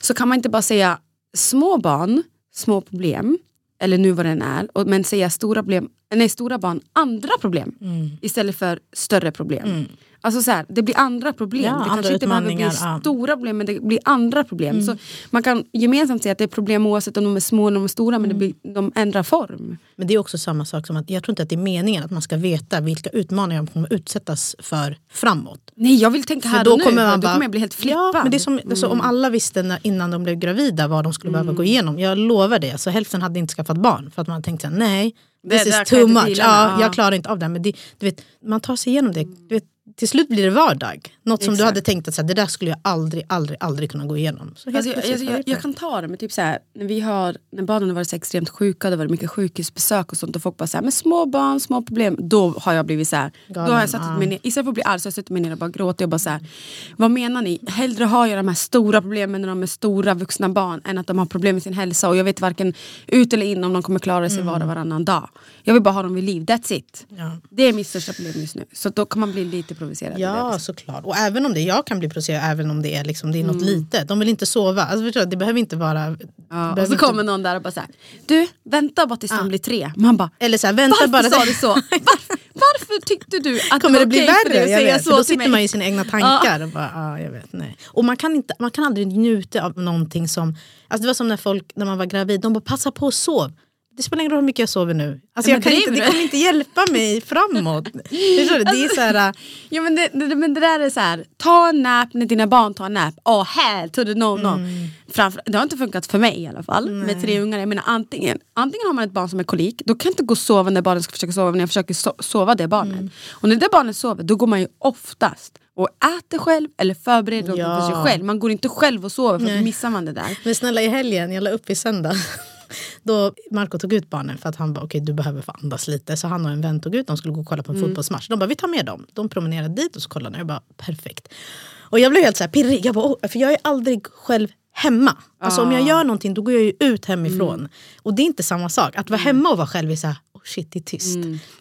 [SPEAKER 1] Så kan man inte bara säga små barn, små problem, eller nu vad den är, och, men säga stora, problem, nej, stora barn, andra problem.
[SPEAKER 2] Mm.
[SPEAKER 1] Istället för större problem. Alltså så här, det blir andra problem.
[SPEAKER 2] Ja,
[SPEAKER 1] det
[SPEAKER 2] andra
[SPEAKER 1] kanske inte behöver bli
[SPEAKER 2] ja. Mm.
[SPEAKER 1] stora problem men det blir andra problem. Så man kan gemensamt säga att det är problem oavsett om de är små eller de är stora men det
[SPEAKER 2] Mm.
[SPEAKER 1] blir, de ändrar form.
[SPEAKER 2] Men det är också samma sak som att jag tror inte att det är meningen att man ska veta vilka utmaningar man kommer utsättas för framåt.
[SPEAKER 1] Nej jag vill tänka
[SPEAKER 2] För
[SPEAKER 1] här
[SPEAKER 2] då
[SPEAKER 1] och nu.
[SPEAKER 2] kommer man
[SPEAKER 1] då
[SPEAKER 2] bara,
[SPEAKER 1] kommer jag bli helt flippad.
[SPEAKER 2] Ja, men det är som, alltså, om alla visste när, innan de blev gravida vad de skulle behöva gå igenom. Jag lovar det. Så hälften hade inte skaffat barn för att man tänkte nej,
[SPEAKER 1] Det
[SPEAKER 2] this
[SPEAKER 1] där
[SPEAKER 2] is too much. ja. Jag klarar inte av det. Men det, du vet, man tar sig igenom det. Du vet, till slut blir det vardag. Något som du
[SPEAKER 1] Exakt.
[SPEAKER 2] hade tänkt att så här, det där skulle jag aldrig, aldrig, aldrig kunna gå igenom. Så
[SPEAKER 1] Alltså, jag, jag, jag, jag kan ta det, men typ så här, när, vi har, när barnen har varit så extremt sjuka, det har varit mycket sjukhusbesök och sånt och folk bara så här, men små barn, små problem. Då har jag blivit så här, då har jag satt
[SPEAKER 2] ja.
[SPEAKER 1] mig ner, istället för att bli arg så har jag suttit mig ner och bara gråtit och bara så här, vad menar ni? Hellre har jag de här stora problemen när de är stora vuxna barn än att de har problem med sin hälsa och jag vet varken ut eller in om de kommer klara sig var och varannan dag. Jag vill bara ha dem vid liv, that's it.
[SPEAKER 2] Ja.
[SPEAKER 1] Det är mitt största problem just nu. Så då kan man bli lite provocerad.
[SPEAKER 2] Ja såklart. Och även om det, jag kan bli provocerad även om det är, liksom, det är något
[SPEAKER 1] Mm.
[SPEAKER 2] litet. De vill inte sova. Alltså, förstår du, det behöver inte vara...
[SPEAKER 1] Ja, och så
[SPEAKER 2] inte-
[SPEAKER 1] kommer någon där och bara så här, du vänta bara tills de blir tre. Man bara,
[SPEAKER 2] Eller så här, vänta
[SPEAKER 1] varför
[SPEAKER 2] bara.
[SPEAKER 1] sa du så? Varför, varför tyckte du att
[SPEAKER 2] Kommer
[SPEAKER 1] det var
[SPEAKER 2] bli
[SPEAKER 1] okej för dig
[SPEAKER 2] värre?
[SPEAKER 1] att
[SPEAKER 2] Jag
[SPEAKER 1] säga
[SPEAKER 2] vet,
[SPEAKER 1] så
[SPEAKER 2] då sitter
[SPEAKER 1] mig?
[SPEAKER 2] man i sina egna tankar. Och, bara, ja, jag vet, nej. och man, kan inte, man kan aldrig njuta av någonting som... Alltså det var som när folk när man var gravid, de bara passa på att sova. Det spelar ingen roll hur mycket jag sover nu. Alltså
[SPEAKER 1] Ja,
[SPEAKER 2] jag kan inte, det kommer inte hjälpa mig framåt. Det är så här,
[SPEAKER 1] Ja, men, det, det, men det där är så här, ta en nap när dina barn tar en nap. Oh hell to the no no.
[SPEAKER 2] Mm.
[SPEAKER 1] Framför, det har inte funkat för mig i alla fall. Med tre ungar. Jag menar, antingen, antingen har man ett barn som är kolik, då kan jag inte gå och sova när barnen ska försöka sova när jag försöker so sova det barnet.
[SPEAKER 2] Mm.
[SPEAKER 1] Och när det barnet sover då går man ju oftast och äter själv eller förbereder något
[SPEAKER 2] Ja.
[SPEAKER 1] för sig själv. Man går inte själv och sover för
[SPEAKER 2] Nej.
[SPEAKER 1] då missar man det där.
[SPEAKER 2] Men snälla i helgen, jag la upp i söndag. Då Marco tog ut barnen för att han bara okej du behöver få andas lite. Så han och en vän tog ut, de skulle gå och kolla på en fotbollsmatch. De bara vi tar med dem. De promenerade dit och så kollade de. Jag bara perfekt. Och jag blev helt så här pirrig. Jag bara, "Åh", för jag är aldrig själv hemma. Alltså om jag gör någonting då går jag ju ut hemifrån. Och det är inte samma sak. Att vara hemma och vara själv är så här, oh shit det är tyst.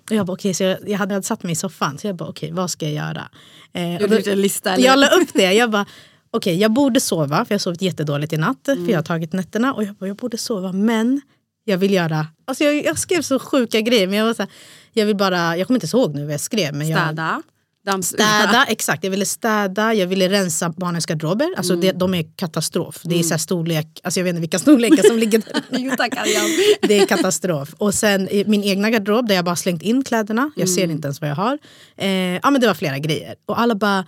[SPEAKER 2] Och jag bara okej, så jag, jag hade satt mig i soffan. Så jag bara okej, vad ska jag göra? Eh,
[SPEAKER 1] lista, eller?
[SPEAKER 2] Jag la upp det. Jag bara okej, jag borde sova för jag har sovit jättedåligt i natt. För jag har tagit nätterna och jag bara, jag borde sova men jag vill göra, alltså jag, jag skrev så sjuka grejer men jag var så här, jag vill bara, jag kommer inte ihåg nu vad jag skrev men jag,
[SPEAKER 1] Städa, dammsuga.
[SPEAKER 2] Städa, exakt. Jag ville städa, jag ville rensa barnens garderober. Alltså
[SPEAKER 1] Mm.
[SPEAKER 2] det, de är katastrof. Det är så här storlek, alltså jag vet inte vilka storlekar som ligger där.
[SPEAKER 1] Jo tack.
[SPEAKER 2] Det är katastrof. Och sen min egna garderob där jag bara slängt in kläderna. Jag
[SPEAKER 1] Mm.
[SPEAKER 2] ser inte ens vad jag har. Eh, ja men det var flera grejer. Och alla bara,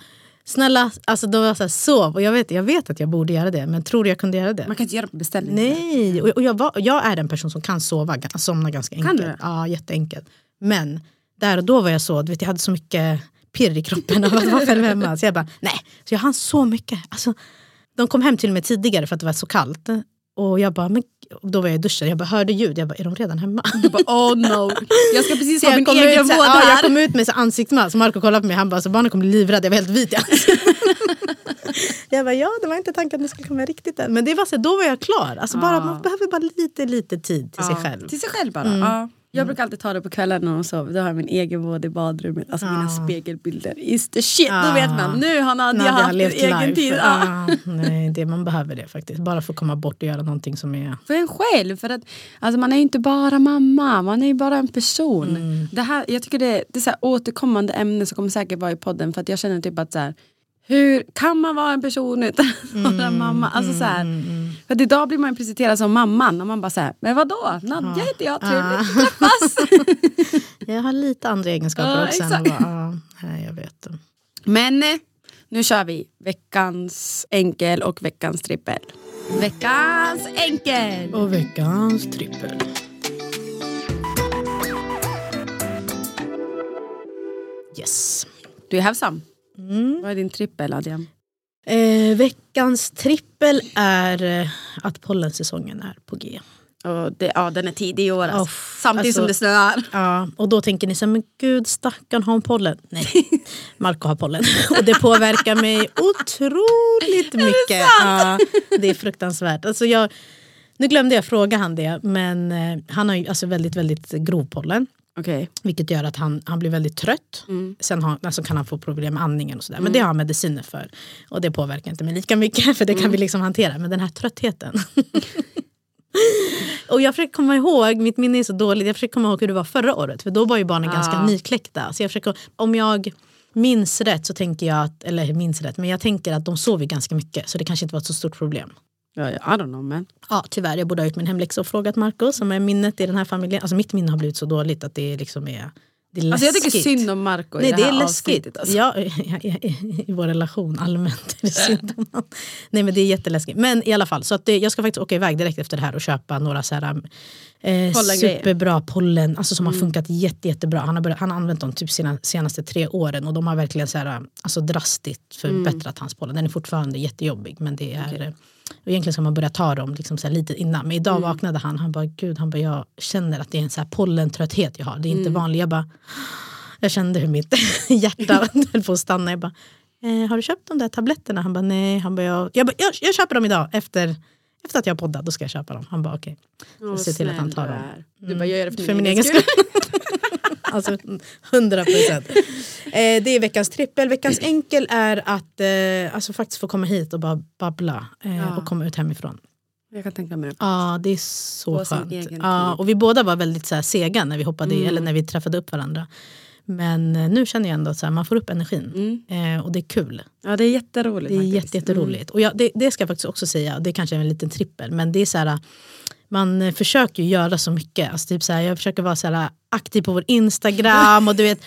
[SPEAKER 2] snälla, alltså de var så här, sov. Och jag vet, jag vet att jag borde göra det, men tror du jag kunde göra det?
[SPEAKER 1] Man kan inte göra på beställning.
[SPEAKER 2] Nej, och, och jag, var, jag är en person som kan sova, somna ganska
[SPEAKER 1] Kan
[SPEAKER 2] enkelt.
[SPEAKER 1] du det?
[SPEAKER 2] Ja, jätteenkelt. Men där och då var jag så, du vet, jag hade så mycket pirr i kroppen av att vara själv hemma. Så jag bara, nej. Så jag hann så mycket. Alltså, de kom hem till mig tidigare för att det var så kallt. Och jag bara, men, då var jag i duschen, jag bara hörde ljud, jag bara, är de redan hemma?
[SPEAKER 1] Du bara oh no. Jag ska precis ha
[SPEAKER 2] jag
[SPEAKER 1] min egen vård
[SPEAKER 2] här, ja, jag kom ut med så ansiktsmask, så Marco kollade på mig han bara, så barnen kommer bli livrädda, jag var helt vit i. Jag bara, ja det var inte tanken att det skulle komma riktigt än. Men det var så, då var jag klar. Alltså bara, Man behöver bara lite, lite tid till sig själv.
[SPEAKER 1] Till sig själv bara. Ja. Jag brukar alltid ta det på kvällen när de sover. Då har jag min egen vård i badrummet. Alltså mina spegelbilder. Is the shit. Då vet man, nu har Nadia
[SPEAKER 2] Nadia
[SPEAKER 1] haft
[SPEAKER 2] levt
[SPEAKER 1] egen
[SPEAKER 2] life.
[SPEAKER 1] tid. Ja.
[SPEAKER 2] Ah, nej, det, man behöver det faktiskt. Bara för att komma bort och göra någonting som är...
[SPEAKER 1] För en själv. För att, alltså man är ju inte bara mamma, man är ju bara en person. Det här, jag tycker det, det är så här återkommande ämne som kommer säkert vara i podden. För att jag känner typ att så här, hur kan man vara en person utan att vara mamma? Alltså så här, För att idag blir man presenterad som mamman och man bara såhär, men vadå? Nadja heter jag, trevligt att träffas.
[SPEAKER 2] Jag har lite andra egenskaper
[SPEAKER 1] Ja,
[SPEAKER 2] också. Än
[SPEAKER 1] exakt.
[SPEAKER 2] vara, ah, nej, jag vet.
[SPEAKER 1] Men eh, nu kör vi veckans enkel och veckans trippel. Veckans enkel!
[SPEAKER 2] Och veckans trippel. Yes.
[SPEAKER 1] Du är have Vad är din trippel Adrian?
[SPEAKER 2] Eh, veckans trippel är eh, att pollensäsongen är på G.
[SPEAKER 1] Det, ja, den är tidig i år. Alltså.
[SPEAKER 2] Oh,
[SPEAKER 1] Samtidigt
[SPEAKER 2] alltså-
[SPEAKER 1] som det snöar.
[SPEAKER 2] Ja, och då tänker ni så här, men gud stackarn har hon pollen? Nej, Marco har pollen. Och det påverkar mig otroligt mycket. Ja, det är fruktansvärt. Alltså jag, nu glömde jag fråga han det, men eh, han har ju alltså väldigt, väldigt grov pollen.
[SPEAKER 1] Okej.
[SPEAKER 2] Vilket gör att han, han blir väldigt trött. Sen har, alltså kan han få problem med andningen och sådär. Men det har han mediciner för. Och det påverkar inte mig lika mycket för det kan vi liksom hantera. Men den här tröttheten. och jag försöker komma ihåg, mitt minne är så dåligt, jag försöker komma ihåg hur det var förra året. För då var ju barnen ganska nykläckta. Så jag försöker, om jag minns rätt så tänker jag att, eller minns rätt, men jag tänker att de sov ju ganska mycket. Så det kanske inte var ett så stort problem.
[SPEAKER 1] Ja, I don't know men.
[SPEAKER 2] Ja, tyvärr. Jag borde ha gjort min hemläxa och frågat Marco som är minnet i den här familjen. Alltså mitt minne har blivit så dåligt att det liksom är, det är läskigt.
[SPEAKER 1] Alltså jag tycker synd om Marco
[SPEAKER 2] Nej,
[SPEAKER 1] i det
[SPEAKER 2] det
[SPEAKER 1] här
[SPEAKER 2] är läskigt.
[SPEAKER 1] Alltså.
[SPEAKER 2] Ja, i vår relation allmänt är det synd om honom. Nej men det är jätteläskigt. Men i alla fall, så att det, jag ska faktiskt åka iväg direkt efter det här och köpa några så här, eh,
[SPEAKER 1] Pollengrejer.
[SPEAKER 2] superbra pollen, alltså som har funkat jätte, jättebra. Han har, börjat, han har använt dem typ sina senaste tre åren och de har verkligen så här, alltså drastiskt förbättrat hans pollen. Den är fortfarande jättejobbig men det är eh, och egentligen ska man börja ta dem liksom så lite innan. Men idag vaknade han, han bara gud, han bara, jag känner att det är en så här pollentrötthet jag har. Det är inte vanligt. Jag bara, jag kände hur mitt hjärta höll på att stanna. Jag bara, eh, har du köpt de där tabletterna? Han bara, nej. Han bara, jag, jag, bara, jag, jag köper dem idag efter, efter att jag har poddat. Då ska jag köpa dem. Han bara, okej. Jag ser till att han tar dem.
[SPEAKER 1] Du bara, jag gör det för,
[SPEAKER 2] För min egen skull. alltså 100 procent. Eh, det är veckans trippel. Veckans enkel är att eh, alltså, faktiskt få komma hit och bara babbla eh, och komma ut hemifrån.
[SPEAKER 1] Jag kan tänka mig det.
[SPEAKER 2] Ja, det är så
[SPEAKER 1] sin
[SPEAKER 2] skönt. Ja, och vi båda var väldigt så här, sega när vi hoppade
[SPEAKER 1] Mm.
[SPEAKER 2] i, eller när vi träffade upp varandra. Men eh, nu känner jag ändå att så här, man får upp energin eh, och det är kul.
[SPEAKER 1] Ja det är jätteroligt
[SPEAKER 2] Det är jätte, jätteroligt. Och jag, det, det ska jag faktiskt också säga, det kanske är en liten trippel, men det är så här, man eh, försöker ju göra så mycket. Alltså typ så här, jag försöker vara så här, aktiv på vår Instagram och du vet,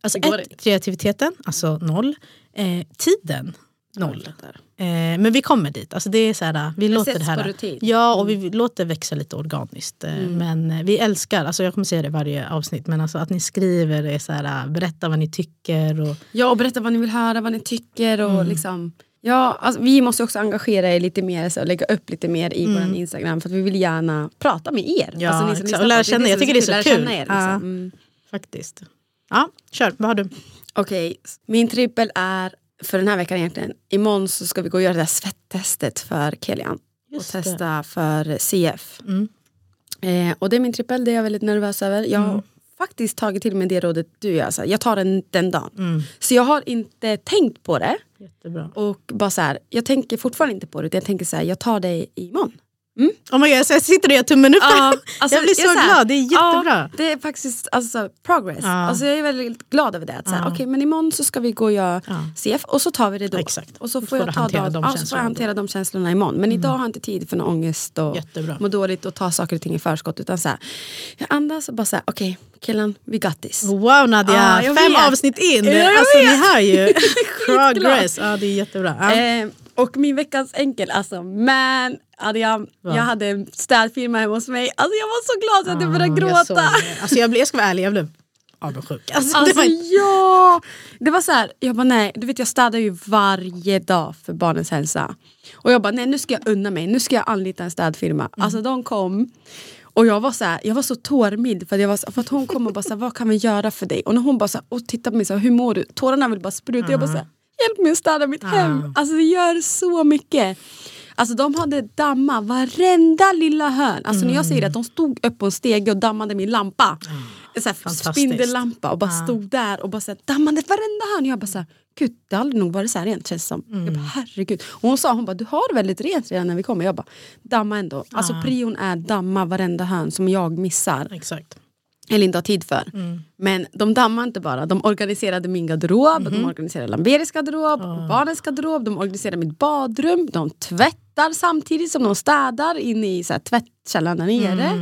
[SPEAKER 2] alltså
[SPEAKER 1] Det
[SPEAKER 2] ett, kreativiteten, alltså noll. Eh, tiden, noll. Eh, men vi kommer dit. Alltså det är så här, vi låter
[SPEAKER 1] sätts
[SPEAKER 2] det här,
[SPEAKER 1] rutin.
[SPEAKER 2] Ja, och vi låter växa lite organiskt. Eh, Men eh, vi älskar, alltså jag kommer säga det i varje avsnitt, men alltså att ni skriver, är så här, berätta vad ni tycker. Och,
[SPEAKER 1] Ja och berätta vad ni vill höra, vad ni tycker och liksom Ja, alltså, vi måste också engagera er lite mer så, och lägga upp lite mer i vår Instagram för att vi vill gärna prata med er.
[SPEAKER 2] Ja,
[SPEAKER 1] alltså, ni som
[SPEAKER 2] exakt. Och lära känna er. Jag tycker det är så
[SPEAKER 1] Lära
[SPEAKER 2] kul.
[SPEAKER 1] känna er, liksom.
[SPEAKER 2] Ja.
[SPEAKER 1] mm.
[SPEAKER 2] faktiskt. Ja, kör. Vad har du?
[SPEAKER 1] Okej, min trippel är för den här veckan egentligen. Imorgon så ska vi gå och göra det där svettestet för Kelian.
[SPEAKER 2] Just
[SPEAKER 1] och
[SPEAKER 2] det.
[SPEAKER 1] testa för CF.
[SPEAKER 2] Mm.
[SPEAKER 1] Eh, och det är min trippel, det är jag väldigt nervös över. Jag har faktiskt tagit till mig det rådet du gör. Så här, jag tar den den dagen.
[SPEAKER 2] Mm.
[SPEAKER 1] Så jag har inte tänkt på det.
[SPEAKER 2] Jättebra.
[SPEAKER 1] Och bara så här, jag tänker fortfarande inte på det. Jag tänker så här, jag tar dig imorgon.
[SPEAKER 2] Oh my God, jag sitter och gör tummen upp.
[SPEAKER 1] Ja, alltså,
[SPEAKER 2] jag blir så
[SPEAKER 1] är här,
[SPEAKER 2] glad, det är jättebra.
[SPEAKER 1] Ja, det är faktiskt alltså, progress.
[SPEAKER 2] Ja.
[SPEAKER 1] Alltså, jag är väldigt glad över det. Att, så här, okej, men imorgon så ska vi gå och göra
[SPEAKER 2] Ja.
[SPEAKER 1] CF och så tar vi det då.
[SPEAKER 2] Exakt.
[SPEAKER 1] Och så får
[SPEAKER 2] får
[SPEAKER 1] jag ta
[SPEAKER 2] hantera
[SPEAKER 1] dag,
[SPEAKER 2] de
[SPEAKER 1] ja, så får jag hantera de känslorna imorgon. Men idag har jag inte tid för någon ångest och
[SPEAKER 2] Jättebra.
[SPEAKER 1] må dåligt och ta saker och ting i förskott. Utan så här, jag andas och bara så här, okej killen, we got this.
[SPEAKER 2] Wow Nadia,
[SPEAKER 1] jag
[SPEAKER 2] fem
[SPEAKER 1] vet.
[SPEAKER 2] avsnitt in.
[SPEAKER 1] Ja, jag
[SPEAKER 2] alltså, ni
[SPEAKER 1] vet.
[SPEAKER 2] hör ju. Progress. Ja, det är jättebra.
[SPEAKER 1] Eh, och min veckans enkel, alltså man, hade jag, jag hade en städfirma hemma hos mig. Alltså jag var så glad så att jag började
[SPEAKER 2] Jag såg
[SPEAKER 1] gråta.
[SPEAKER 2] det. Alltså, jag, blev, jag ska vara ärlig, jag blev avundsjuk. Alltså,
[SPEAKER 1] Alltså
[SPEAKER 2] det var,
[SPEAKER 1] ja! Det var så här, jag bara nej, du vet jag städar ju varje dag för barnens hälsa. Och jag bara nej nu ska jag unna mig, nu ska jag anlita en städfirma.
[SPEAKER 2] Mm.
[SPEAKER 1] Alltså de kom och jag var så här, jag var så tårmild för att, jag var, så- för att hon kom och bara så här, vad kan vi göra för dig? Och när hon bara så här, och tittade på mig så här, hur mår du? Tårarna vill bara spruta. Jag bara så här, hjälp mig att städa mitt hem. Alltså det gör så mycket. Alltså de hade damma varenda lilla hörn. Alltså när jag säger att de stod upp på en stege och dammade min lampa. En sån här
[SPEAKER 2] Fantastiskt.
[SPEAKER 1] spindellampa och bara stod där och bara så här, dammade varenda hörn. Jag bara så här, gud det har aldrig nog varit så här rent känns det som. Jag bara, herregud. Och hon sa, hon bara, du har väldigt rent redan när vi kommer. Jag bara, damma ändå. Alltså prion är damma varenda hörn som jag missar.
[SPEAKER 2] exakt.
[SPEAKER 1] Eller inte har tid för. Men de dammade inte bara, de organiserade min garderob, de organiserade Lamberis garderob, barnens garderob, de organiserade mitt badrum, de tvättar samtidigt som de städar inne i så här, tvättkällaren där nere.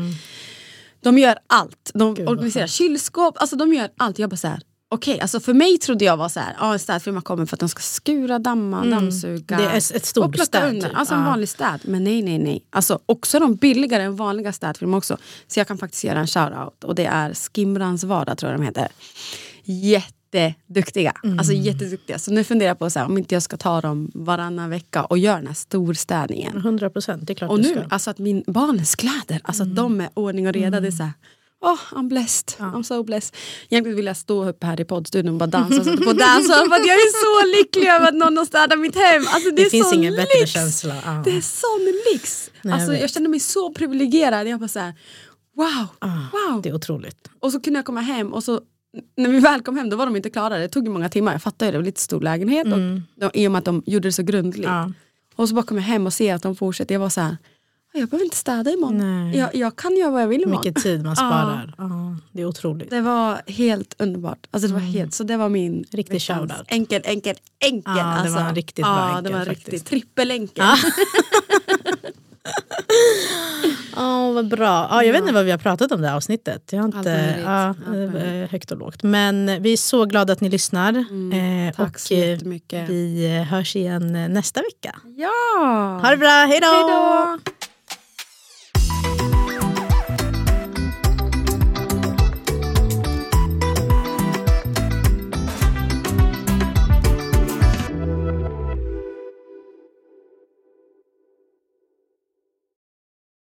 [SPEAKER 1] De gör allt. De
[SPEAKER 2] vad
[SPEAKER 1] organiserar kylskåp, alltså de gör allt. Jag bara så här, okej, alltså för mig trodde jag var så här, ah, en städfirma kommer för att de ska skura, damma, dammsuga.
[SPEAKER 2] Det är ett- stort
[SPEAKER 1] och
[SPEAKER 2] städ,
[SPEAKER 1] undan.
[SPEAKER 2] typ.
[SPEAKER 1] Alltså en vanlig städ. Men nej, nej, nej. Alltså också de billigare än vanliga städfirmor också. Så jag kan faktiskt göra en shoutout. Och det är Skimrans vardag tror jag de heter. jätteduktiga. Alltså jätteduktiga. Så nu funderar jag på så här, om inte jag ska ta dem varannan vecka och göra den här storstädningen.
[SPEAKER 2] 100 procent, det är klart
[SPEAKER 1] Och
[SPEAKER 2] du
[SPEAKER 1] nu,
[SPEAKER 2] ska. Mm.
[SPEAKER 1] alltså att min barnens kläder, alltså att de är ordning och reda. Det är så här, oh, I'm blessed, I'm so blessed. Egentligen vill jag stå upp här i poddstudion och bara dansa och på dansaren för att jag är så lycklig över att någon har städat mitt hem. Alltså, det,
[SPEAKER 2] Det
[SPEAKER 1] är
[SPEAKER 2] finns ingen bättre
[SPEAKER 1] lyx.
[SPEAKER 2] känsla. Ja.
[SPEAKER 1] Det är sån lyx.
[SPEAKER 2] Nej, jag
[SPEAKER 1] alltså, jag,
[SPEAKER 2] vet.
[SPEAKER 1] känner mig så privilegierad. Jag bara så här, wow, wow.
[SPEAKER 2] Det är otroligt.
[SPEAKER 1] Och så kunde jag komma hem och så när vi väl kom hem då var de inte klara. Det tog ju många timmar. Jag fattar ju, det var lite stor lägenhet. Och de, I och med att de gjorde det så grundligt.
[SPEAKER 2] Ja.
[SPEAKER 1] Och så bara kom jag hem och ser att de fortsätter. Jag var så här, jag behöver inte städa imorgon.
[SPEAKER 2] Nej.
[SPEAKER 1] Jag, jag kan göra vad jag vill imorgon.
[SPEAKER 2] Mycket tid man sparar. Ja, det är otroligt.
[SPEAKER 1] Det var helt underbart. Alltså det var helt, så det var min
[SPEAKER 2] Riktig shoutout.
[SPEAKER 1] Enkel, enkel, enkel.
[SPEAKER 2] Ja, det
[SPEAKER 1] alltså.
[SPEAKER 2] var en riktigt bra
[SPEAKER 1] ja,
[SPEAKER 2] enkel
[SPEAKER 1] det var en
[SPEAKER 2] faktiskt.
[SPEAKER 1] riktig trippelenkel.
[SPEAKER 2] Ja, vad bra. Ja, jag vet inte vad vi har pratat om det här avsnittet. Jag har inte, ja, eh,
[SPEAKER 1] möjligt.
[SPEAKER 2] högt och lågt. Men vi är så glada att ni lyssnar. eh,
[SPEAKER 1] Mm, tack
[SPEAKER 2] och
[SPEAKER 1] så
[SPEAKER 2] eh,
[SPEAKER 1] jättemycket.
[SPEAKER 2] vi eh, hörs igen eh, nästa vecka.
[SPEAKER 1] Ja!
[SPEAKER 2] Ha det bra!
[SPEAKER 1] Hej då!